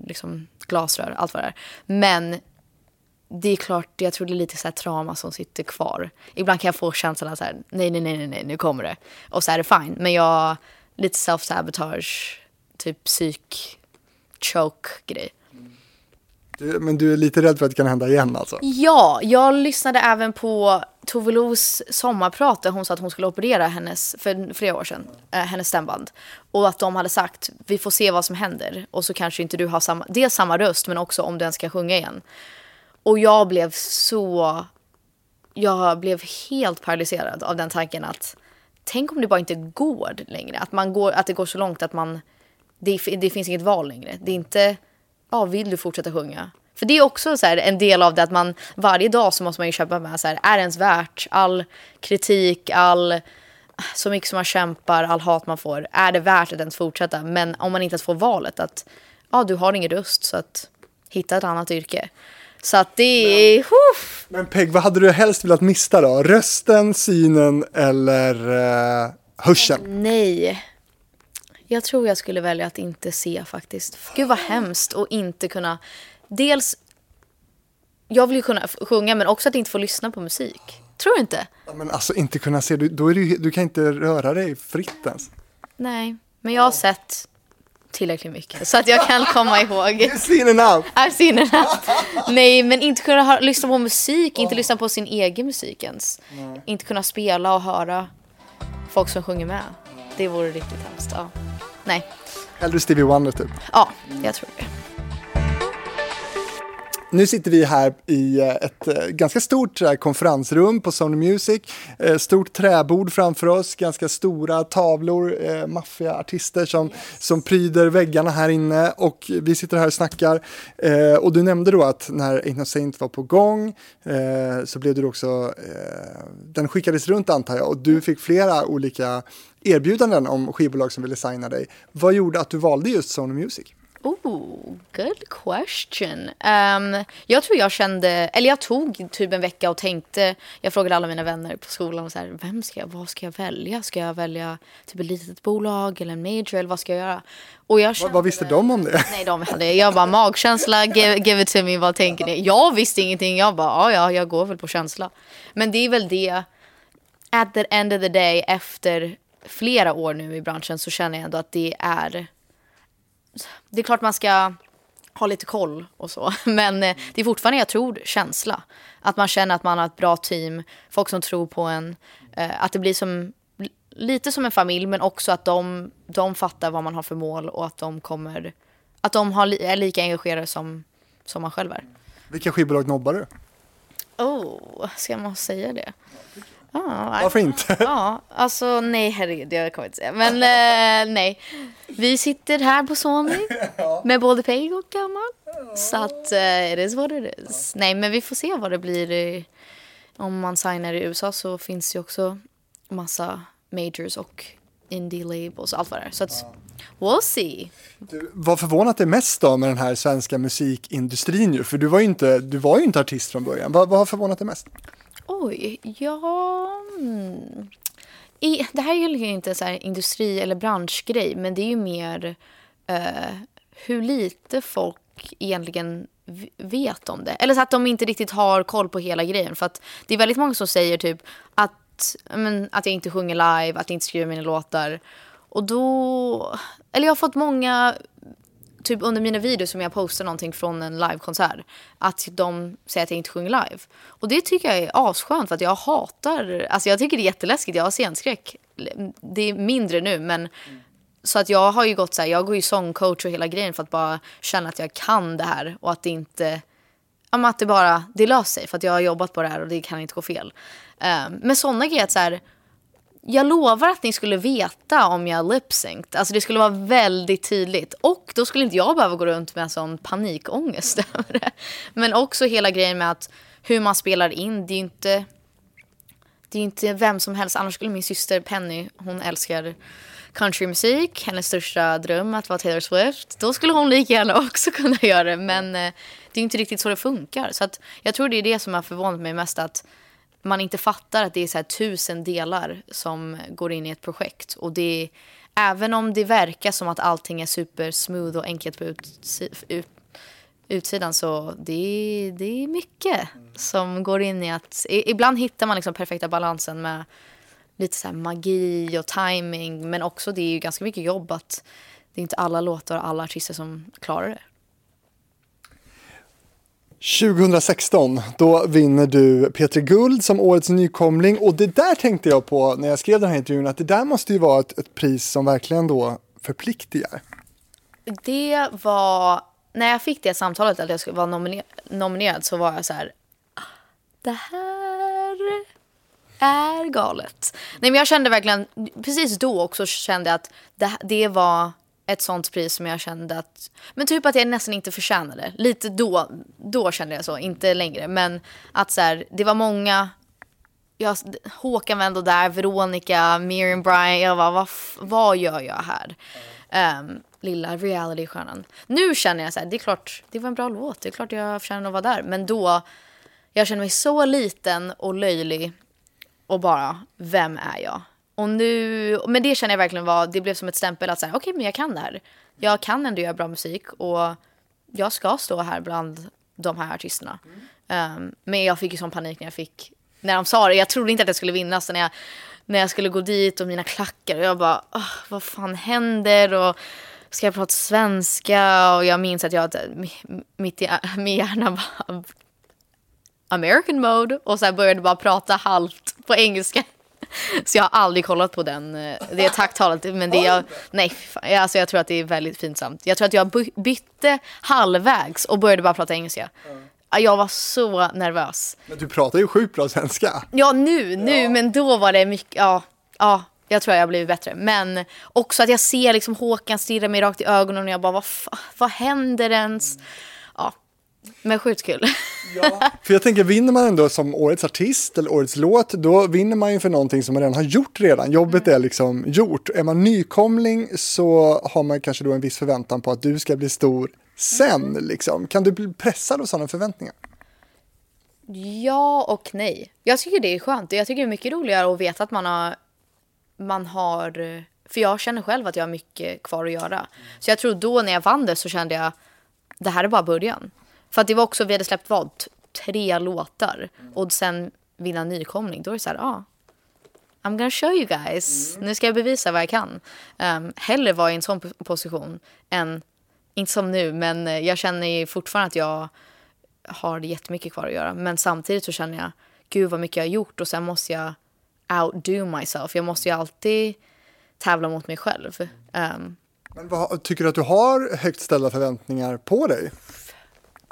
liksom glasrör. Allt vad det är. Men det är klart, jag tror det är lite så här trauma som sitter kvar. Ibland kan jag få känslan så här, nej, nej, nej, nej, nej, nu kommer det. Och så är det fine. Men jag, lite self-sabotage, typ psyk, choke-grej. Du, men du är lite rädd för att det kan hända igen alltså? Ja, jag lyssnade även på Tove Los sommarprat där hon sa att hon skulle operera hennes, för flera år sedan, eh, hennes stämband. Och att de hade sagt, vi får se vad som händer. Och så kanske inte du har samma, dels samma röst men också om du ens ska sjunga igen. Och jag blev så... Jag blev helt paralyserad av den tanken att tänk om det bara inte går längre. Att, man går, att det går så långt att man... Det, det finns inget val längre. Det är inte, ja, vill du fortsätta sjunga? För det är också så här, en del av det att man varje dag så måste man ju köpa med så här, är det ens värt all kritik, all så mycket som man kämpar, all hat man får, är det värt att ens fortsätta? Men om man inte ens får valet att ja, du har ingen röst så att hitta ett annat yrke. Så att det är... Huff. Men Peg, vad hade du helst velat mista då? Rösten, synen eller uh, hörseln? Nej. Jag tror jag skulle välja att inte se faktiskt. Gud vad hemskt att inte kunna... Dels... Jag vill ju kunna sjunga men också att inte få lyssna på musik. Tror du inte? Ja, men alltså inte kunna se, du, då är du, du kan inte röra dig fritt ens. Nej, men jag har sett tillräckligt mycket så att jag kan komma ihåg. You've seen enough! I've seen enough. Nej, men inte kunna ha, lyssna på musik, inte lyssna på sin egen musik ens. Inte kunna spela och höra folk som sjunger med. Det vore riktigt hemskt. Ja. Nej. Hellre Stevie Wonder typ. Ja, jag tror det. Nu sitter vi här i eh, ett eh, ganska stort konferensrum på Sony Music. Eh, stort träbord framför oss, ganska stora tavlor, maffiga artister som, som pryder väggarna här inne och vi sitter här och snackar. Och du nämnde då att när Ain't Saint var på gång så blev du också, den skickades runt antar jag och du fick flera olika erbjudanden om skivbolag som ville signa dig. Vad gjorde att du valde just Sony Music? Oh, good question. Um, jag tror jag kände, eller jag tog typ en vecka och tänkte, jag frågade alla mina vänner på skolan, så här, vem ska jag, vad ska jag välja? Ska jag välja typ ett litet bolag eller en major eller vad ska jag göra? Och jag kände, vad, visste de om det? Nej, de hade, jag bara magkänsla, give, give it to me, vad tänker ni? Jag visste ingenting, jag bara, ja, jag går väl på känsla. Men det är väl det, at the end of the day, efter flera år nu i branschen så känner jag ändå att det är det är klart man ska ha lite koll och så. Men eh, det är fortfarande, jag tror, känsla. Att man känner att man har ett bra team, folk som tror på en. Eh, att det blir som, lite som en familj men också att de, de fattar vad man har för mål och att de kommer, att de har, är lika engagerade som, som man själv är. Vilka skivbolag nobbar du? Oh, ska man säga det? Ah, Varför inte? Ja, alltså nej herregud, jag kommer inte säga. Men eh, nej. Vi sitter här på Sony med både Peg och Gammal. Så att uh, it is what it is. Nej, men vi får se vad det blir. Om man signar i USA så finns det ju också massa majors och indie labels och allt vad det är. Så att we'll see. Du, vad förvånat dig mest då med den här svenska musikindustrin ju? För du var ju inte, du var ju inte artist från början. Vad, vad har förvånat dig mest? Oj, ja... Mm. I, det här är ju liksom inte så industri eller branschgrej, men det är ju mer uh, hur lite folk egentligen vet om det. Eller så att de inte riktigt har koll på hela grejen. För att det är väldigt många som säger typ att, men, att jag inte sjunger live, att jag inte skriver mina låtar. Och då... Eller jag har fått många typ under mina videos som jag postar någonting från en livekonsert att de säger att jag inte sjunger live. Och det tycker jag är asskönt för att jag hatar, alltså jag tycker det är jätteläskigt, jag har scenskräck. Det är mindre nu men så att jag har ju gått så här, jag går ju sångcoach och hela grejen för att bara känna att jag kan det här och att det inte, ja att det bara, det löser sig för att jag har jobbat på det här och det kan inte gå fel. Um, men sådana grejer att så här, jag lovar att ni skulle veta om jag lip-synced. Alltså det skulle vara väldigt tydligt. Och då skulle inte jag behöva gå runt med sån panikångest över det. Men också hela grejen med att hur man spelar in. Det är ju inte, det är inte vem som helst. Annars skulle min syster Penny, hon älskar countrymusik. Hennes största dröm att vara Taylor Swift. Då skulle hon lika gärna också kunna göra det. Men eh, det är inte riktigt så det funkar. Så att jag tror det är det som har förvånat mig mest. att man inte fattar att det är så här tusen delar som går in i ett projekt. Och det även om det verkar som att allting är super smooth och enkelt på utsi, ut, utsidan så det, det är mycket som går in i att... Ibland hittar man liksom perfekta balansen med lite så magi och timing men också det är ju ganska mycket jobb att det är inte alla låtar och alla artister som klarar det. 2016, då vinner du Peter Guld som årets nykomling och det där tänkte jag på när jag skrev den här intervjun att det där måste ju vara ett, ett pris som verkligen då förpliktigar. Det var, när jag fick det samtalet att jag skulle vara nominer nominerad så var jag så här, ah, det här är galet. Nej men jag kände verkligen, precis då också kände jag att det, det var ett sånt pris som jag kände att, men typ att jag nästan inte förtjänade. Lite då, då kände jag så, inte längre. Men att så här, det var många, jag, Håkan var ändå där, Veronica, Miriam Bryant, jag bara, vad, vad gör jag här? Um, lilla realitystjärnan. Nu känner jag så här, det är klart, det var en bra låt, det är klart jag förtjänar att vara där. Men då, jag känner mig så liten och löjlig och bara, vem är jag? Och nu, men det känner jag verkligen var, det blev som ett stämpel att säga, okej okay, men jag kan det här. Jag kan ändå göra bra musik och jag ska stå här bland de här artisterna. Mm. Um, men jag fick ju sån panik när jag fick, när de sa det. Jag trodde inte att jag skulle vinna så när jag, när jag skulle gå dit och mina klackar och jag bara, oh, vad fan händer? Och ska jag prata svenska? Och jag minns att jag, mitt i, min hjärna bara American mode och så började bara prata halvt på engelska. Så jag har aldrig kollat på den, eh, det tacktalet. Men det jag, nej, fan, alltså jag tror att det är väldigt pinsamt. Jag tror att jag by- bytte halvvägs och började bara prata engelska. Jag var så nervös. Men du pratar ju sjukt bra svenska. Ja, nu, nu, men då var det mycket, ja, ja, jag tror jag har blivit bättre. Men också att jag ser liksom Håkan stirra mig rakt i ögonen och jag bara, vad, vad händer ens? Ja, men sjukt kul. För jag tänker, vinner man ändå som årets artist eller årets låt, då vinner man ju för någonting som man redan har gjort redan. Jobbet är liksom gjort. Är man nykomling så har man kanske då en viss förväntan på att du ska bli stor sen. Liksom. Kan du bli pressad av sådana förväntningar? Ja och nej. Jag tycker det är skönt. Jag tycker det är mycket roligare att veta att man har, man har... För jag känner själv att jag har mycket kvar att göra. Så jag tror då när jag vann det så kände jag, det här är bara början. För att det var också, vi hade släppt vad? Tre låtar. Och sen vinna nykomling. Då är det så här, ja. Ah, I'm gonna show you guys. Nu ska jag bevisa vad jag kan. Um, hellre vara i en sån position än, inte som nu, men eh, jag känner ju fortfarande att jag har jättemycket kvar att göra. Men samtidigt så känner jag, gud vad mycket jag har gjort och sen måste jag outdo myself. Jag måste ju alltid tävla mot mig själv. Um, Men vad, tycker du att du har högt ställda förväntningar på dig?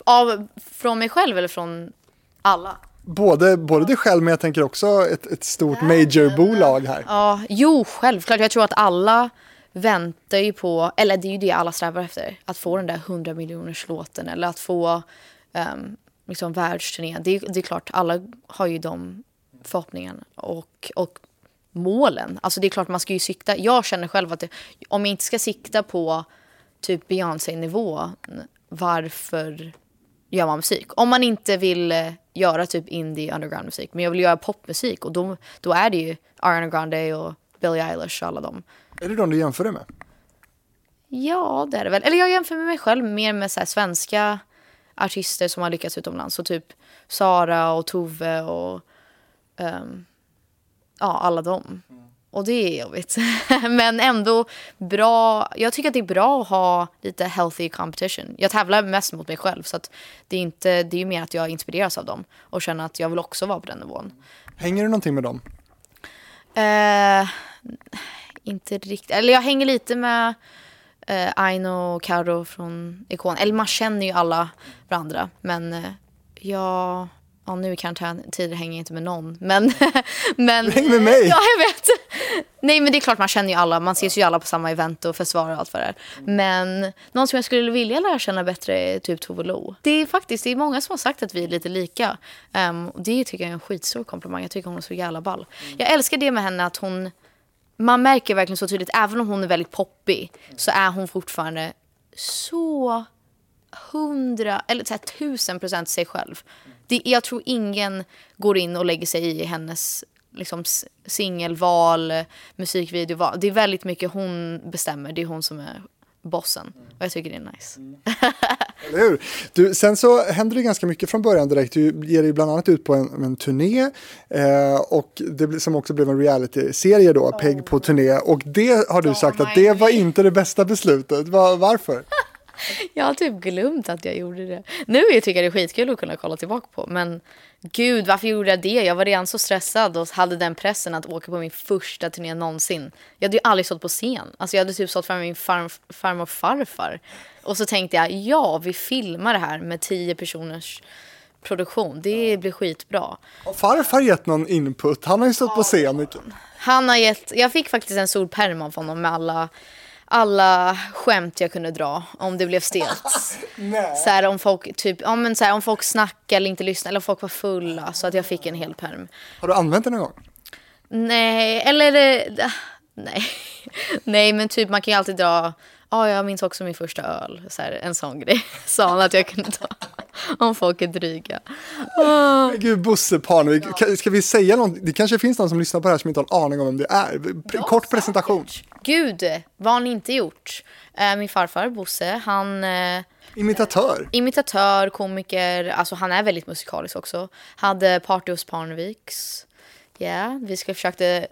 Av, från mig själv eller från alla? Både, både dig själv, men jag tänker också ett, ett stort majorbolag här. Ja, jo, självklart. Jag tror att alla väntar ju på, eller det är ju det alla strävar efter, att få den där 100 miljoners låten eller att få um, liksom världsturné. Det, är- det är klart, alla har ju de förhoppningarna och, och målen. Alltså det är klart man ska ju sikta, jag känner själv att det, om jag inte ska sikta på typ Beyoncé-nivå, varför gör man musik? Om man inte vill eh, göra typ indie underground musik, men jag vill göra popmusik och då, då är det ju Ariana Grande och Billie Eilish och alla dem. Är det de du jämför dig med? Ja, det är det väl. Eller jag jämför med mig själv mer med så svenska artister som har lyckats utomlands. Så typ Sara och Tove och ehm, ja, alla dem. Och det är jobbigt. Men ändå bra. Jag tycker att det är bra att ha lite healthy competition. Jag tävlar mest mot mig själv så det är inte, det är mer att jag inspireras av dem och känner att jag vill också vara på den nivån. Hänger du någonting med dem? Eh, inte riktigt. Eller jag hänger lite med eh, Aino och Karo från Ikon. Eller man känner ju alla varandra. Men eh, jag... Ja, nu i karantäntider hänger jag inte med någon. Men... men Du hänger med mig. Ja, jag vet. Nej, men det är klart man känner ju alla. Man ses ju alla på samma event och festivaler och allt vad det är. Men någon som jag skulle vilja lära känna bättre är typ Tove Lo. Det är faktiskt det är många som har sagt att vi är lite lika. Um, och det tycker jag är en skitstor komplimang. Jag tycker hon är så jävla ball. Jag älskar det med henne att hon... Man märker verkligen så tydligt, även om hon är väldigt poppig, så är hon fortfarande så hundra, eller så här, tusen procent sig själv. Det, jag tror ingen går in och lägger sig i hennes liksom, singelval, musikvideoval. Det är väldigt mycket hon bestämmer. Det är hon som är bossen. Och jag tycker det är nice. Eller hur? Du, sen så händer det ganska mycket från början direkt. Du ger dig bland annat ut på en, en turné eh, och det som också blev en reality-serie då, Peg på turné. Och det har du sagt att det var inte det bästa beslutet. Va- varför? Jag har typ glömt att jag gjorde det. Nu tycker jag det är skitkul att kunna kolla tillbaka på. Men gud, varför gjorde jag det? Jag var redan så stressad och hade den pressen att åka på min första turné någonsin. Jag hade ju aldrig stått på scen. Alltså jag hade typ stått framför min farm, farmor och farfar. Och så tänkte jag, ja, vi filmar det här med tio personers produktion. Det blir skitbra. Har farfar gett någon input? Han har ju stått på scen. mycket. Han har gett, jag fick faktiskt en stor pärm av honom med alla, alla skämt jag kunde dra om det blev stelt. så här, om folk typ, ja, men så här, om folk snackade eller inte lyssnade eller om folk var fulla så att jag fick en hel perm. Har du använt den någon gång? Nej, eller eh, nej. nej, men typ man kan ju alltid dra, ja jag minns också min första öl, så här, en sån grej. Sa han att jag kunde ta. Om folk är dryga. Men Gud, Bosse Parnevik, Ka- ska vi säga något? Det kanske finns någon som lyssnar på det här som inte har en aning om vem det är. Kort presentation. Gud, vad har ni inte gjort? Eh, min farfar Bosse, han eh, Imitatör. imitatör, komiker, alltså han är väldigt musikalisk också. Hade Party hos Parneviks. Ja, vi skulle försökte,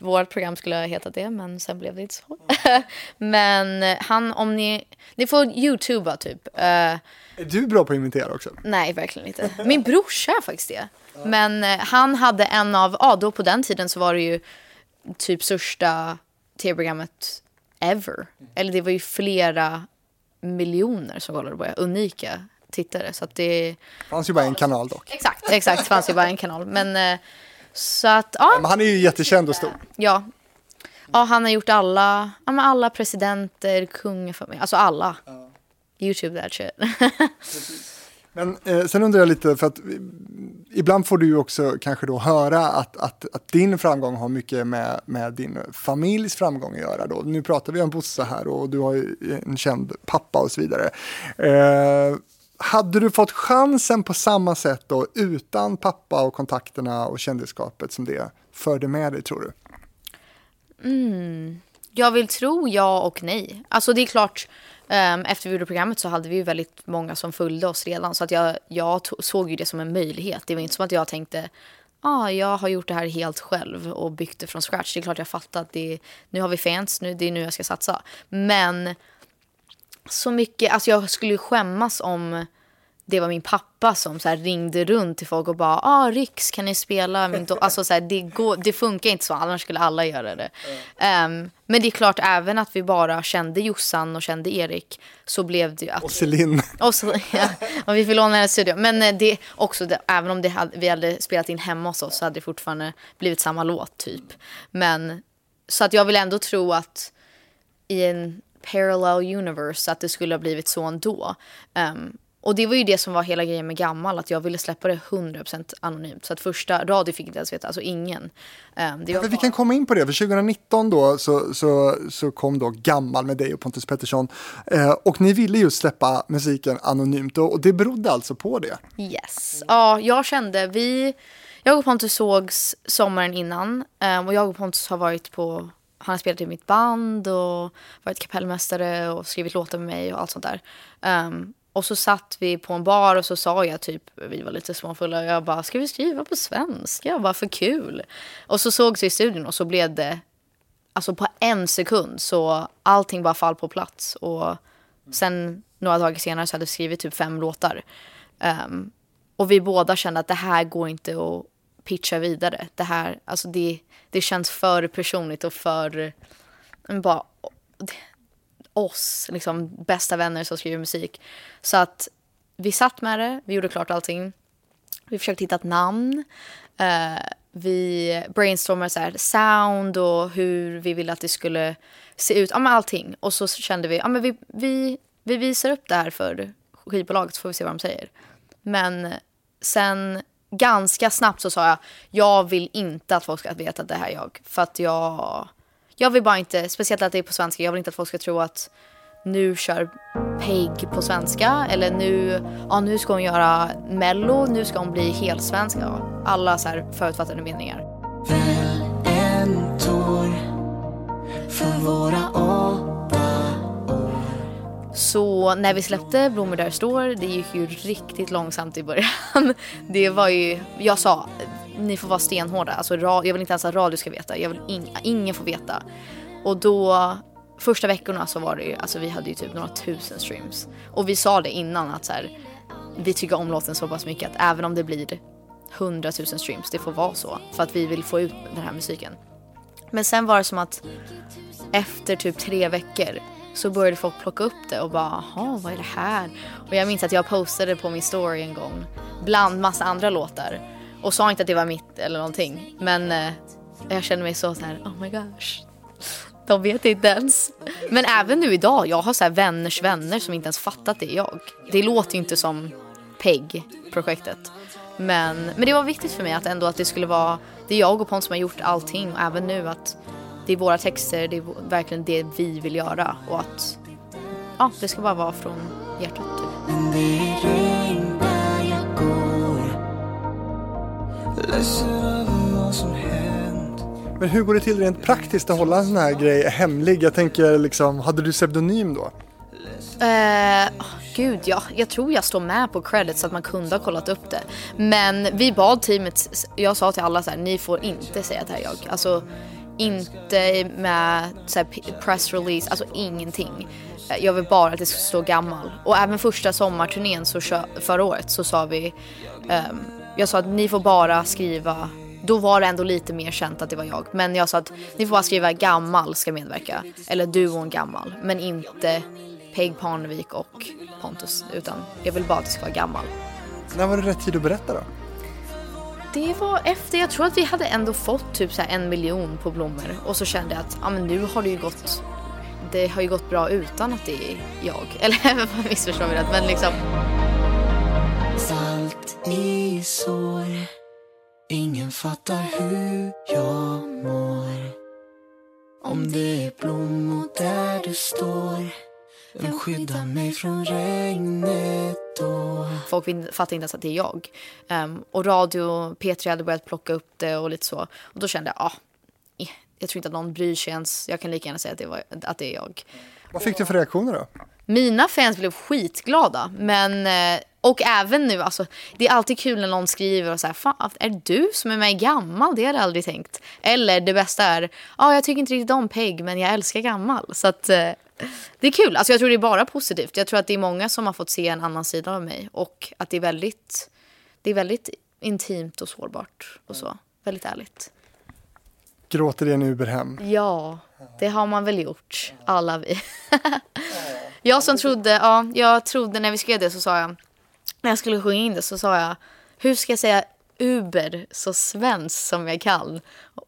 vårt program skulle ha hetat det men sen blev det inte så. men eh, han, om ni, ni får youtuba typ. Är du bra på att imitera också? nej, verkligen inte. Min brorsa är faktiskt det. Men eh, han hade en av, ja då på den tiden så var det ju typ största tv-programmet ever. Eller det var ju flera miljoner som kollade på det, unika tittare. Så att det, fanns ju bara en kanal dock. exakt, exakt, fanns ju bara en kanal. Men eh, så att, ja, Men han är ju jättekänd och stor. ja. Ja, han har gjort alla, ja, men alla presidenter, kungafamilj, alltså alla. YouTube that shit. Men eh, sen undrar jag lite, för att eh, ibland får du ju också kanske då höra att, att, att din framgång har mycket med, med din familjs framgång att göra. Då. Nu pratar vi om Bosse här och du har ju en känd pappa och så vidare. Eh, hade du fått chansen på samma sätt då utan pappa och kontakterna och kändisskapet som det förde med dig tror du? Mm. Jag vill tro ja och nej. Alltså det är klart, Ehm, efter vi gjorde programmet så hade vi ju väldigt många som följde oss redan. Så att jag, jag såg ju det som en möjlighet. Det var inte som att jag tänkte, ah, jag har gjort det här helt själv och byggt det från scratch. Det är klart jag fattar att det, nu har vi fans, nu, det är nu jag ska satsa. Men så mycket, alltså jag skulle ju skämmas om det var min pappa som så ringde runt till folk och bara ah Riks kan ni spela min do-" Alltså så här, det, går, det funkar inte så, annars skulle alla göra det. Ehm, men det är klart även att vi bara kände Jossan och kände Erik så blev det ju att Och Celine. och så, ja, och vi fick låna hennes studio. Men eh, det också, det, även om det hade, vi hade spelat in hemma hos oss så hade det fortfarande blivit samma låt typ. Men så att jag vill ändå tro att i en parallel universe att det skulle ha blivit så ändå. Um, och det var ju det som var hela grejen med Gammal, att jag ville släppa det 100% anonymt. Så att första radio fick inte ens veta, alltså ingen. Um, Men vi kan komma in på det, för 2019 då så, så, så kom då Gammal med dig och Pontus Pettersson. Eh, och ni ville just släppa musiken anonymt och, och det berodde alltså på det. Yes. Ja, jag kände, vi, jag och Pontus sågs sommaren innan eh, och jag och Pontus har varit på, han har spelat i mitt band och varit kapellmästare och skrivit låtar med mig och allt sånt där. Ehm, och så satt vi på en bar och så sa jag typ, vi var lite småfulla och jag bara, ska vi skriva på svenska? Bara för kul. Och så sågs vi i studion och så blev det, alltså på en sekund så allting bara fall på plats. Och sen några dagar senare så hade vi skrivit typ fem låtar. Um, och vi båda kände att det här går inte att pitcha vidare. Det här, alltså det, det känns för personligt och för bara, det, oss, liksom bästa vänner som skriver musik. Så att vi satt med det, vi gjorde klart allting. Vi försökte hitta ett namn. Uh, vi brainstormade så här, sound och hur vi ville att det skulle se ut. Ja, men allting. Och så kände vi, ja, men vi, vi, vi visar upp det här för skivbolaget så får vi se vad de säger. Men sen ganska snabbt så sa jag, jag vill inte att folk ska veta att det här är jag. För att jag, jag vill bara inte, speciellt att det är på svenska, jag vill inte att folk ska tro att nu kör Peg på svenska eller nu, ja, nu ska hon göra mello, nu ska hon bli helsvensk. Ja, alla så här förutfattade meningar. en tår för våra åtta Så när vi släppte Blommor där står, det gick ju riktigt långsamt i början. Det var ju, jag sa, ni får vara stenhårda. Alltså, jag vill inte ens att radio ska veta. Jag vill in, ingen får veta. Och då, första veckorna så var det ju, alltså vi hade ju typ några tusen streams. Och vi sa det innan att så här, vi tycker om låten så pass mycket att även om det blir hundratusen streams, det får vara så. För att vi vill få ut den här musiken. Men sen var det som att efter typ tre veckor så började folk plocka upp det och bara jaha vad är det här? Och jag minns att jag postade på min story en gång bland massa andra låtar och sa inte att det var mitt eller någonting men eh, jag känner mig så så här oh my gosh De vet inte ens. Men även nu idag, jag har så här vänners vänner som inte ens fattat det är jag. Det låter ju inte som PEG-projektet. Men, men det var viktigt för mig att ändå att det skulle vara, det är jag och Pont som har gjort allting och även nu att det är våra texter, det är verkligen det vi vill göra och att ja, det ska bara vara från hjärtat. Typ. Men hur går det till rent praktiskt att hålla en sån här grej hemlig? Jag tänker liksom, hade du pseudonym då? Eh, gud, ja. Jag tror jag står med på credits så att man kunde ha kollat upp det. Men vi bad teamet, jag sa till alla så här, ni får inte säga att det här är jag. Alltså inte med så här, press release, alltså ingenting. Eh, jag vill bara att det ska stå gammal. Och även första sommarturnén så förra året så sa vi, ehm, jag sa att ni får bara skriva då var det ändå lite mer känt att det var jag. Men jag sa att ni får bara skriva gammal ska medverka. Eller duon gammal. Men inte Peg Parnevik och Pontus. Utan jag vill bara att det ska vara gammal. När var det rätt tid att berätta då? Det var efter, jag tror att vi hade ändå fått typ så en miljon på blommor. Och så kände jag att ja, men nu har det ju gått, det har ju gått bra utan att det är jag. Eller missförstå mig rätt men liksom. I sår Ingen fattar hur jag mår Om det är blommor där du står Vem skyddar mig från regnet då? Folk fattar inte ens att det är jag. Ehm, och radio, P3 hade börjat plocka upp det och lite så. Och då kände jag, ja, eh, jag tror inte att någon bryr sig ens. Jag kan lika gärna säga att det, var, att det är jag. Vad fick du för reaktioner då? Mina fans blev skitglada. Men, eh, och även nu, alltså, det är alltid kul när någon skriver och så här, fan, är det du som är med i Gammal? Det hade jag aldrig tänkt. Eller det bästa är, ja, ah, jag tycker inte riktigt om Peg, men jag älskar Gammal. Så att, eh, det är kul. Alltså, jag tror det är bara positivt. Jag tror att det är många som har fått se en annan sida av mig. Och att det är väldigt, det är väldigt intimt och sårbart och så. Väldigt ärligt. Gråter i en Uberhem? Ja, det har man väl gjort, alla vi. jag som trodde, ja, jag trodde när vi skrev det så sa jag, när jag skulle sjunga in det så sa jag, hur ska jag säga Uber så svenskt som jag kan?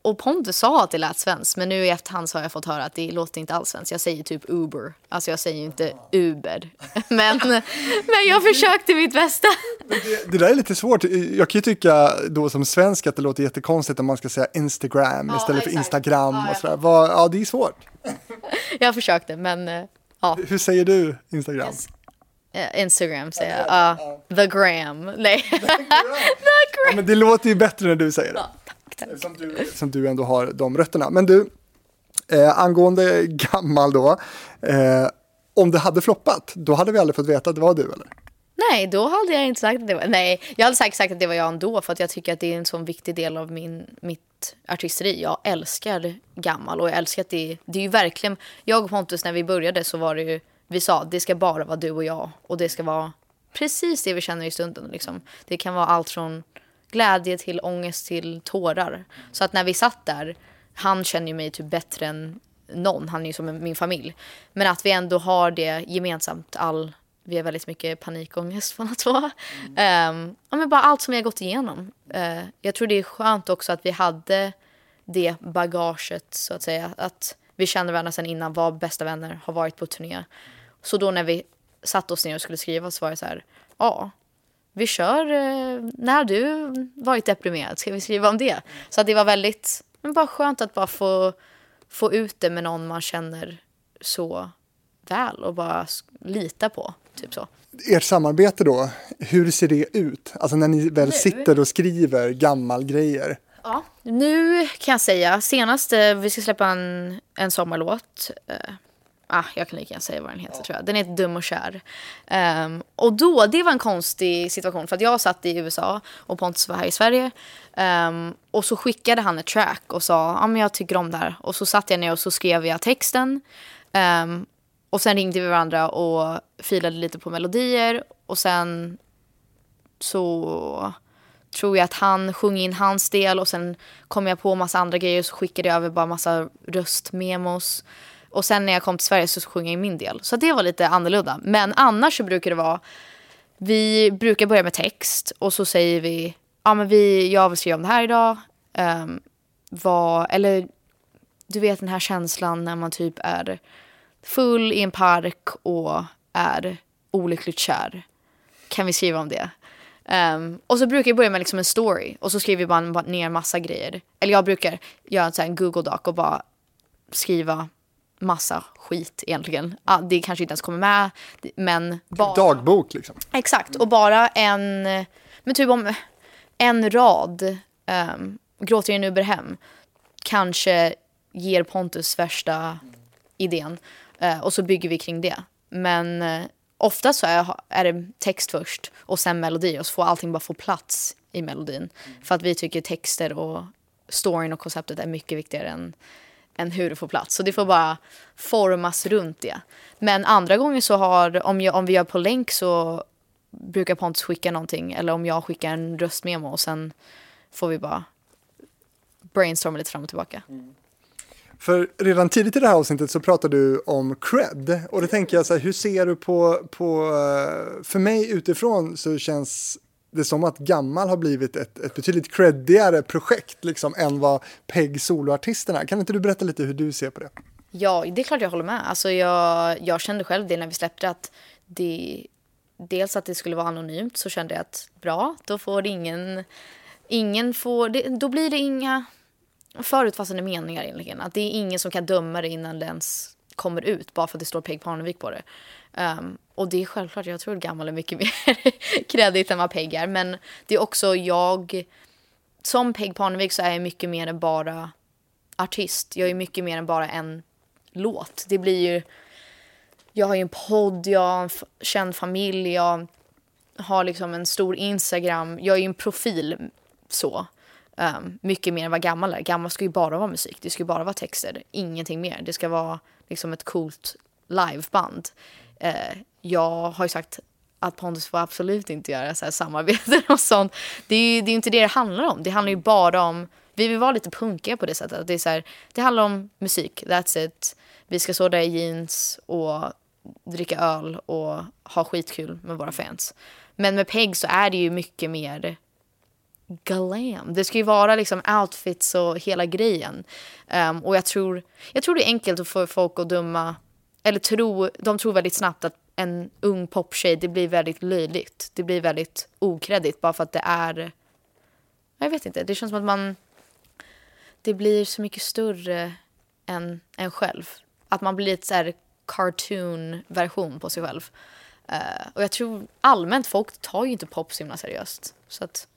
Och Pontus sa att det lät svenskt, men nu i efterhand så har jag fått höra att det låter inte alls svenskt. Jag säger typ Uber, alltså jag säger ju inte Uber. Men, men jag försökte mitt bästa. Det, det där är lite svårt. Jag kan ju tycka då som svensk att det låter jättekonstigt om man ska säga Instagram istället för exakt. Instagram Ja, och sådär. Ja, det är svårt. Jag försökte, men eh, ja. Hur säger du Instagram? Eh, Instagram säger jag. Ja, the gram. Nej. the Ja, gram. men det låter ju bättre när du säger det. Tack, tack. Som du, som du ändå har de rötterna. Men du, eh, angående gammal då. Eh, om det hade floppat, då hade vi aldrig fått veta att det var du eller? Nej, då hade jag inte sagt att det var... Nej, jag hade säkert sagt att det var jag ändå för att jag tycker att det är en sån viktig del av min, mitt artisteri. Jag älskar gammal och jag älskar att det, det är ju verkligen... Jag och Pontus när vi började så var det ju... Vi sa det ska bara vara du och jag och det ska vara precis det vi känner i stunden. Liksom. Det kan vara allt från glädje till ångest till tårar. Så att när vi satt där, han känner ju mig typ bättre än någon. Han är ju som min familj. Men att vi ändå har det gemensamt. All, vi har väldigt mycket panikångest båda två. Ehm, ja, men bara allt som vi har gått igenom. Uh, jag tror det är skönt också att vi hade det bagaget så att säga. Att vi kände varandra sedan innan, var bästa vänner, har varit på turné. Så då när vi satt oss ner och skulle skriva så var det så här, ja, vi kör eh, när du varit deprimerad, ska vi skriva om det? Så att det var väldigt, men bara skönt att bara få, få ut det med någon man känner så väl och bara lita på, typ så. Ert samarbete då, hur ser det ut? Alltså när ni väl sitter och skriver gammal grejer. Ja, nu kan jag säga, senast eh, vi ska släppa en, en sommarlåt. Ah, jag kan lika gärna säga vad den heter tror jag. Den heter Dum och kär. Um, och då, det var en konstig situation för att jag satt i USA och Pontus var här i Sverige. Um, och så skickade han ett track och sa, ja ah, men jag tycker om det här. Och så satt jag ner och så skrev jag texten. Um, och sen ringde vi varandra och filade lite på melodier. Och sen så tror jag att han sjöng in hans del och sen kom jag på massa andra grejer så skickade jag över bara massa röstmemos. Och sen när jag kom till Sverige så sjöng jag i min del. Så det var lite annorlunda. Men annars så brukar det vara, vi brukar börja med text och så säger vi, ja men vi, jag vill skriva om det här idag. Um, vad, eller du vet den här känslan när man typ är full i en park och är olyckligt kär. Kan vi skriva om det? Um, och så brukar jag börja med liksom en story och så skriver jag bara ner massa grejer. Eller jag brukar göra en Google Doc och bara skriva massa skit egentligen. Det kanske inte ens kommer med, men bara... Dagbok liksom. Exakt, och bara en, men typ om en rad, um, gråter i en Uberhem, kanske ger Pontus värsta idén. Uh, och så bygger vi kring det. Men uh, ofta så är, är det text först och sen melodi och så får allting bara få plats i melodin. För att vi tycker texter och storyn och konceptet är mycket viktigare än, än hur det får plats. Så det får bara formas runt det. Men andra gånger så har, om, jag, om vi gör på länk så brukar Pontus skicka någonting eller om jag skickar en röstmemo och sen får vi bara brainstorma lite fram och tillbaka. Mm. För redan tidigt i det här avsnittet så pratade du om cred och då tänker jag så här, hur ser du på, på, eh, för mig utifrån så känns det är som att Gammal har blivit ett, ett betydligt creddigare projekt liksom än vad Peg soloartisterna. Kan inte du berätta lite hur du ser på det? Ja, det är klart jag håller med. Alltså jag, jag kände själv det när vi släppte att det, dels att det skulle vara anonymt så kände jag att bra, då får ingen, ingen får, det, då blir det inga förutfattade meningar egentligen. Att det är ingen som kan döma det innan det ens kommer ut bara för att det står Peg Parnevik på det. Um, och det är självklart, jag tror att Gammal är mycket mer kredit än vad Peg är. Men det är också jag, som Peg Parnevik så är jag mycket mer än bara artist. Jag är mycket mer än bara en låt. Det blir ju, jag har ju en podd, jag har en känd familj, jag har liksom en stor Instagram. Jag är ju en profil så. Um, mycket mer än vad gammal är. Gammal ska ju bara vara musik, det ska ju bara vara texter, ingenting mer. Det ska vara liksom ett coolt liveband eh, jag har ju sagt att Pontus får absolut inte göra så här samarbeten och sånt. Det är ju det är inte det det handlar om. Det handlar ju bara om, vi vill vara lite punkiga på det sättet. Det, är så här, det handlar om musik, that's it. Vi ska stå där i jeans och dricka öl och ha skitkul med våra fans. Men med Peg så är det ju mycket mer glam. Det ska ju vara liksom outfits och hela grejen. Um, och jag tror, jag tror det är enkelt att få folk att döma, eller tro, de tror väldigt snabbt att en ung poptjej, det blir väldigt löjligt. Det blir väldigt okreddigt bara för att det är, jag vet inte, det känns som att man, det blir så mycket större än en själv. Att man blir lite så här cartoon-version på sig själv. Uh, och jag tror allmänt folk tar ju inte pop så himla seriöst. Så att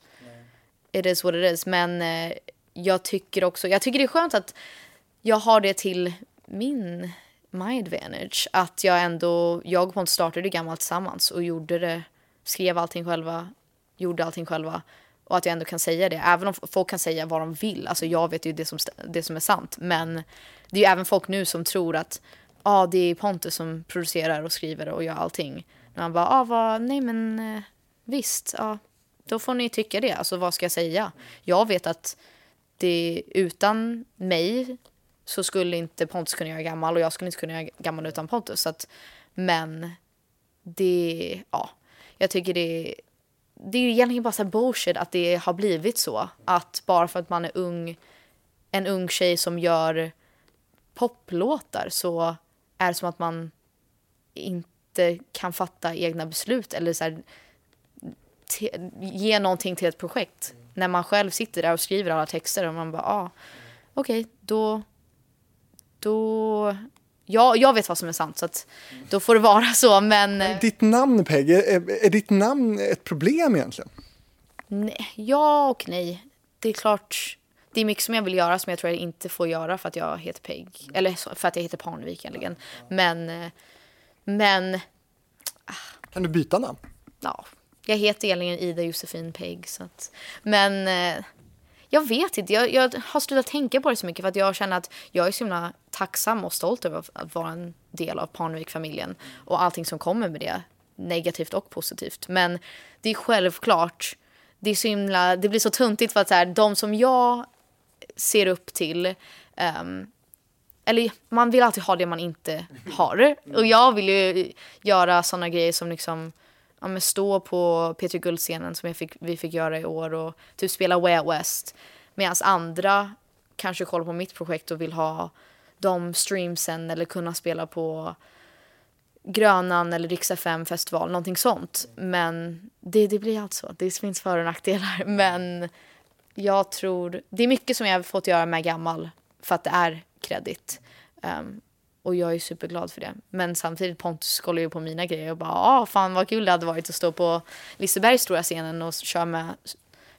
it is what it is. Men uh, jag tycker också, jag tycker det är skönt att jag har det till min my advantage. Att jag ändå, jag och Pontus startade gammalt tillsammans och gjorde det, skrev allting själva, gjorde allting själva. Och att jag ändå kan säga det, även om folk kan säga vad de vill. Alltså jag vet ju det som, det som är sant. Men det är ju även folk nu som tror att ah, det är Pontus som producerar och skriver och gör allting. När man bara, ah, vad, nej men eh, visst, ja, då får ni tycka det. Alltså vad ska jag säga? Jag vet att det utan mig så skulle inte Pontus kunna göra gammal och jag skulle inte kunna göra gammal utan Pontus. Så att, men det, ja, jag tycker det, det är egentligen bara så bullshit att det har blivit så. Att bara för att man är ung, en ung tjej som gör poplåtar så är det som att man inte kan fatta egna beslut eller så här, ge någonting till ett projekt. När man själv sitter där och skriver alla texter och man bara, ah, okej, okay, då, då, ja, jag vet vad som är sant så att då får det vara så men. Eh, ditt namn Peg, är, är ditt namn ett problem egentligen? Nej, ja och nej. Det är klart, det är mycket som jag vill göra som jag tror jag inte får göra för att jag heter Peg. Eller för att jag heter Parnevik egentligen. Men, eh, men. Ah. Kan du byta namn? Ja, jag heter egentligen Ida Josefin Pegg. Så att, men eh, jag vet inte. Jag, jag, har slutat tänka på det så mycket för att jag känner att jag är så himla tacksam och stolt över att vara en del av Parnevik-familjen och allting som kommer med det, negativt och positivt. Men det är självklart, det är så himla, det blir så tuntigt för att så här, de som jag ser upp till um, eller man vill alltid ha det man inte har. Och jag vill ju göra sådana grejer som liksom ja, men stå på Peter Guld-scenen som jag fick, vi fick göra i år och typ spela Way Out West. Medan andra kanske kollar på mitt projekt och vill ha de streamsen eller kunna spela på Grönan eller Rix FM festival, någonting sånt. Men det, det blir alltså, det finns för och nackdelar. Men jag tror, det är mycket som jag har fått göra med gammal för att det är kredit. Um, och jag är superglad för det. Men samtidigt Pontus kollar ju på mina grejer och bara ah, fan vad kul det hade varit att stå på Lisebergs stora scenen och köra med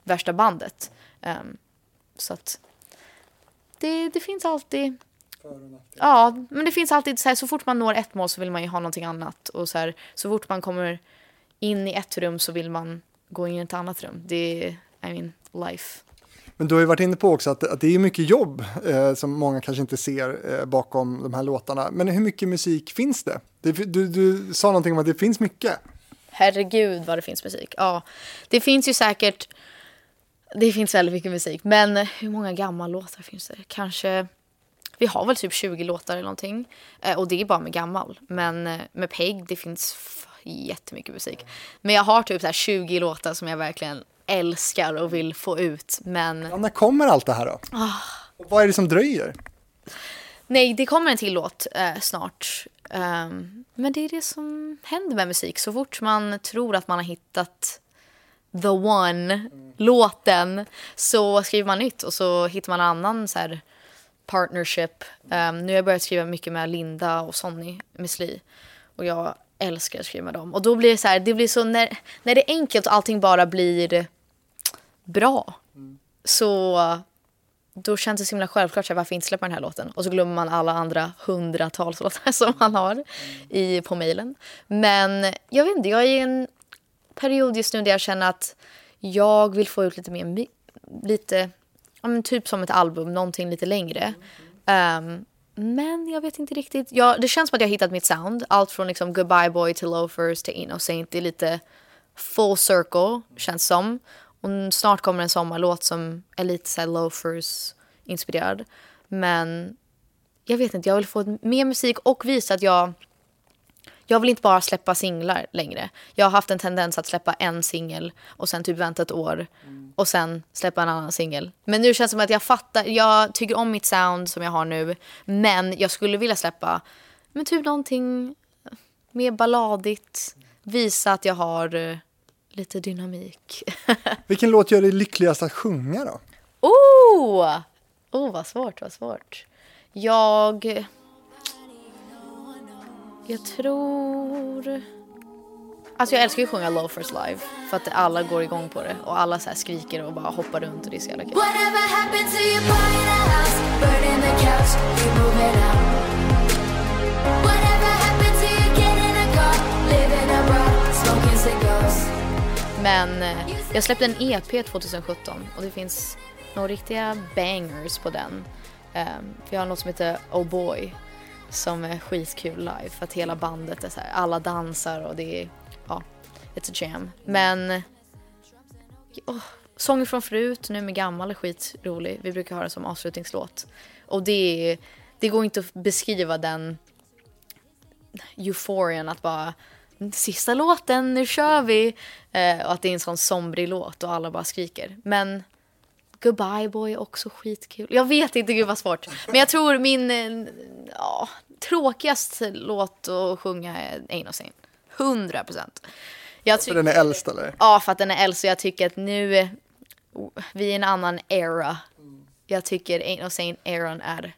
värsta bandet. Um, så att det, det finns alltid Ja, men det finns alltid så här, så fort man når ett mål så vill man ju ha någonting annat. Och så här, så fort man kommer in i ett rum så vill man gå in i ett annat rum. Det är, I mean, life. Men du har ju varit inne på också att, att det är mycket jobb eh, som många kanske inte ser eh, bakom de här låtarna. Men hur mycket musik finns det? det du, du sa någonting om att det finns mycket. Herregud vad det finns musik. Ja, det finns ju säkert. Det finns väldigt mycket musik, men hur många gamla låtar finns det? Kanske vi har väl typ 20 låtar eller någonting. Eh, och det är bara med gammal. Men eh, med Peg, det finns jättemycket musik. Men jag har typ så 20 låtar som jag verkligen älskar och vill få ut. Men... Ja, när kommer allt det här då? Och vad är det som dröjer? Nej, det kommer en till låt eh, snart. Um, men det är det som händer med musik. Så fort man tror att man har hittat the one, mm. låten, så skriver man nytt och så hittar man en annan så här, partnership. Um, nu har jag börjat skriva mycket med Linda och Sonny Misli. Och jag älskar att skriva med dem. Och då blir det så här, det blir så när, när det är enkelt och allting bara blir bra. Mm. Så då känns det så himla självklart så här, varför inte släppa den här låten. Och så glömmer man alla andra hundratals låtar som man har i, på mejlen. Men jag vet inte, jag är i en period just nu där jag känner att jag vill få ut lite mer, lite ja, men typ som ett album, någonting lite längre. Um, men jag vet inte riktigt. Ja, det känns som att jag har hittat mitt sound. Allt från liksom Goodbye Boy till Loafers till Innocent. Det är lite full circle, känns som. Och snart kommer en sommarlåt som är lite så Loafers inspirerad. Men jag vet inte, jag vill få mer musik och visa att jag jag vill inte bara släppa singlar längre. Jag har haft en tendens att släppa en singel och sen typ vänta ett år och sen släppa en annan singel. Men nu känns det som att jag fattar, jag tycker om mitt sound som jag har nu men jag skulle vilja släppa men typ någonting mer balladigt, visa att jag har uh, lite dynamik. Vilken låt gör dig lyckligast att sjunga då? Oh! Oh, vad svårt, vad svårt. Jag... Jag tror... Alltså jag älskar ju att sjunga Loafers live för att alla går igång på det och alla så skriker och bara hoppar runt och det är så jävla kul. Men eh, jag släppte en EP 2017 och det finns några riktiga bangers på den. Um, för jag har något som heter Oh Boy som är skitkul live för att hela bandet är så här, alla dansar och det är, ja, it's a jam. Men oh, sånger från förut, nu med gammal är skitrolig. Vi brukar ha det som avslutningslåt. Och det, det går inte att beskriva den euforien att bara sista låten, nu kör vi! Eh, och att det är en sån somrig låt och alla bara skriker. Men Goodbye Boy är också skitkul. Jag vet inte, gud vad svårt. Men jag tror min eh, ja, tråkigaste låt att sjunga är Ain't no Saint. 100 procent. För den är äldst eller? Ja, för att den är äldst och jag tycker att nu, vi är i en annan era. Jag tycker Ain't no Saint-eran är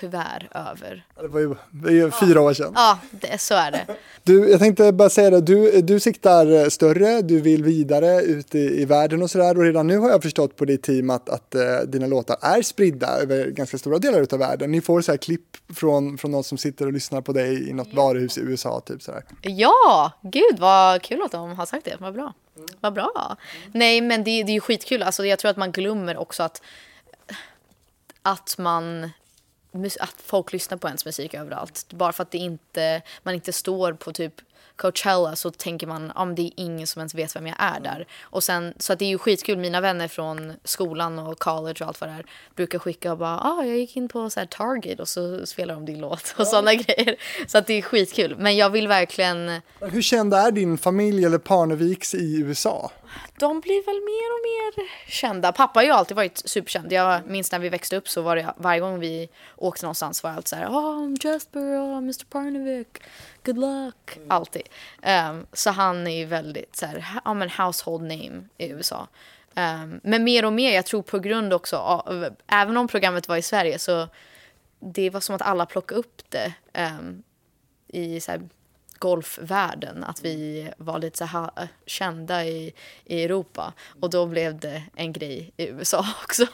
tyvärr över. Det var ju, det är ju fyra år sedan. Ja, det, så är det. Du, jag tänkte bara säga det, du, du siktar större, du vill vidare ut i, i världen och sådär och redan nu har jag förstått på ditt team att, att uh, dina låtar är spridda över ganska stora delar av världen. Ni får så här klipp från, från någon som sitter och lyssnar på dig i något ja. varuhus i USA typ sådär. Ja, gud vad kul att de har sagt det, vad bra. Mm. Vad bra. Mm. Nej men det, det är ju skitkul, alltså jag tror att man glömmer också att att man att folk lyssnar på ens musik överallt. Bara för att det inte, man inte står på typ Coachella så tänker man att ah, det är ingen som ens vet vem jag är där. Och sen, så att det är ju skitkul. Mina vänner från skolan och college och allt vad det är brukar skicka och bara ah, jag gick in på så här Target och så spelar de din låt och ja. sådana grejer. Så att det är skitkul. Men jag vill verkligen... Hur känd är din familj eller Parneviks i USA? De blir väl mer och mer kända. Pappa har ju alltid varit superkänd. Jag minns när vi växte upp så var det varje gång vi åkte någonstans var allt så här. Oh, Jasper, oh, Mr Parnevik, good luck. Alltid. Um, så han är ju väldigt så här, ja men household name i USA. Um, men mer och mer, jag tror på grund också av, även om programmet var i Sverige så det var som att alla plockade upp det um, i så här, golfvärlden. Att vi var lite så här kända i, i Europa. Och då blev det en grej i USA också.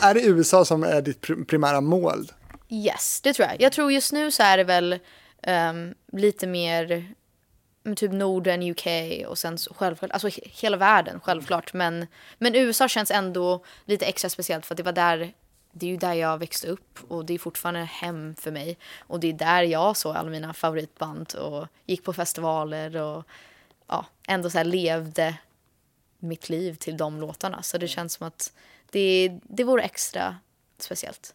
Är det USA som är ditt pr- primära mål? Yes, det tror jag. Jag tror just nu så är det väl um, lite mer men typ Norden, UK och sen självklart, alltså he- hela världen självklart. Men, men USA känns ändå lite extra speciellt för att det var där det är ju där jag växte upp och det är fortfarande hem för mig. Och det är där jag såg alla mina favoritband och gick på festivaler och ja, ändå så levde mitt liv till de låtarna. Så det känns som att det, det vore extra speciellt.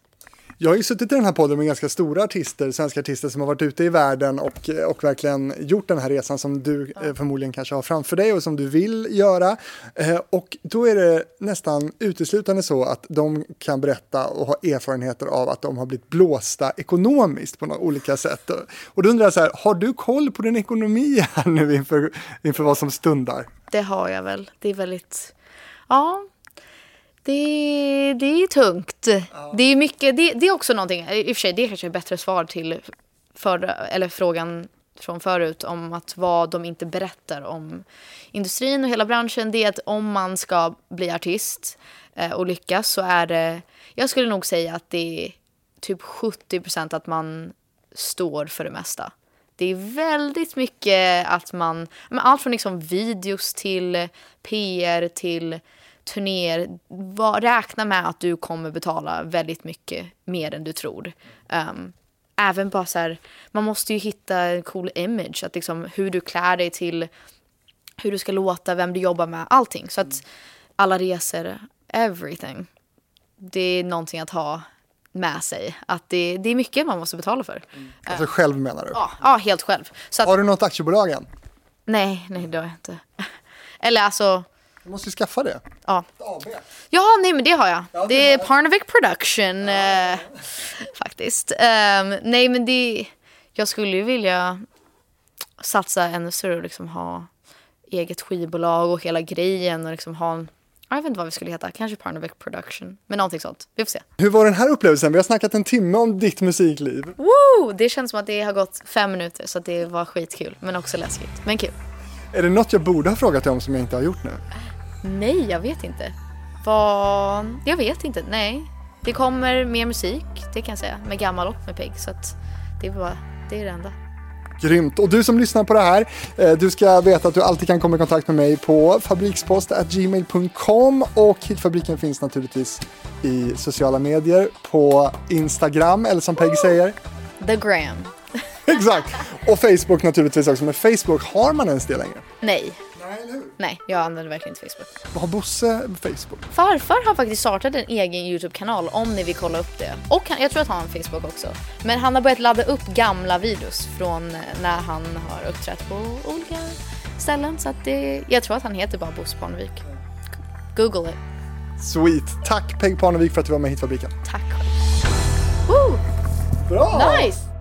Jag har ju suttit i den här podden med ganska stora artister, svenska artister som har varit ute i världen och, och verkligen gjort den här resan som du eh, förmodligen kanske har framför dig och som du vill göra. Eh, och då är det nästan uteslutande så att de kan berätta och ha erfarenheter av att de har blivit blåsta ekonomiskt på några olika sätt. Och då undrar jag så här, har du koll på din ekonomi här nu inför, inför vad som stundar? Det har jag väl. Det är väldigt... Ja. Det, det är tungt. Det är mycket... Det, det är också någonting... I och för sig, det är kanske är ett bättre svar till förra, eller frågan från förut om att vad de inte berättar om industrin och hela branschen. Det är att om man ska bli artist eh, och lyckas så är det... Jag skulle nog säga att det är typ 70 procent att man står för det mesta. Det är väldigt mycket att man, allt från liksom videos till PR till turnéer. Var, räkna med att du kommer betala väldigt mycket mer än du tror. Um, även bara så här, man måste ju hitta en cool image. Att liksom hur du klär dig till hur du ska låta, vem du jobbar med, allting. Så att alla resor, everything. Det är någonting att ha med sig. Att det, det är mycket man måste betala för. Alltså själv menar du? Ja, ja helt själv. Så att, Har du något aktiebolag än? nej, nej det har jag inte. Eller alltså, Du måste ju skaffa det. ja. Ja, nej men det har jag. det det är Parnevik Production eh, faktiskt. Ehm, nej men det, jag skulle ju vilja satsa ännu större och liksom ha eget skivbolag och hela grejen och liksom ha en, jag vet inte vad vi skulle heta, kanske Parnevik Production, men någonting sånt. Vi får se. Hur var den här upplevelsen? Vi har snackat en timme om ditt musikliv. Woo! Det känns som att det har gått fem minuter så det var skitkul, men också läskigt, men kul. Är det något jag borde ha frågat dig om som jag inte har gjort nu? Nej, jag vet inte. Vad... Jag vet inte, nej. Det kommer mer musik, det kan jag säga, med gammal och med Peg. Så att det, är bara, det är det enda. Grymt. Och du som lyssnar på det här, eh, du ska veta att du alltid kan komma i kontakt med mig på fabrikspost.gmail.com och Hitfabriken finns naturligtvis i sociala medier på Instagram eller som Peg säger. The Gram. Exakt. Och Facebook naturligtvis också. Men Facebook, har man ens det längre? Nej, Nej, eller hur? nej, jag använder verkligen inte Facebook. Har Bosse Facebook? Farfar har faktiskt startat en egen YouTube-kanal om ni vill kolla upp det. Och han, jag tror att han har en Facebook också. Men han har börjat ladda upp gamla videos från eh, när han har uppträtt på olika ställen. Så att det, jag tror att han heter bara Bosse Parnevik. Google it. Sweet. Tack Peg Parnevik för att du var med i Hitfabriken. Tack själv. Woo! Bra! Nice!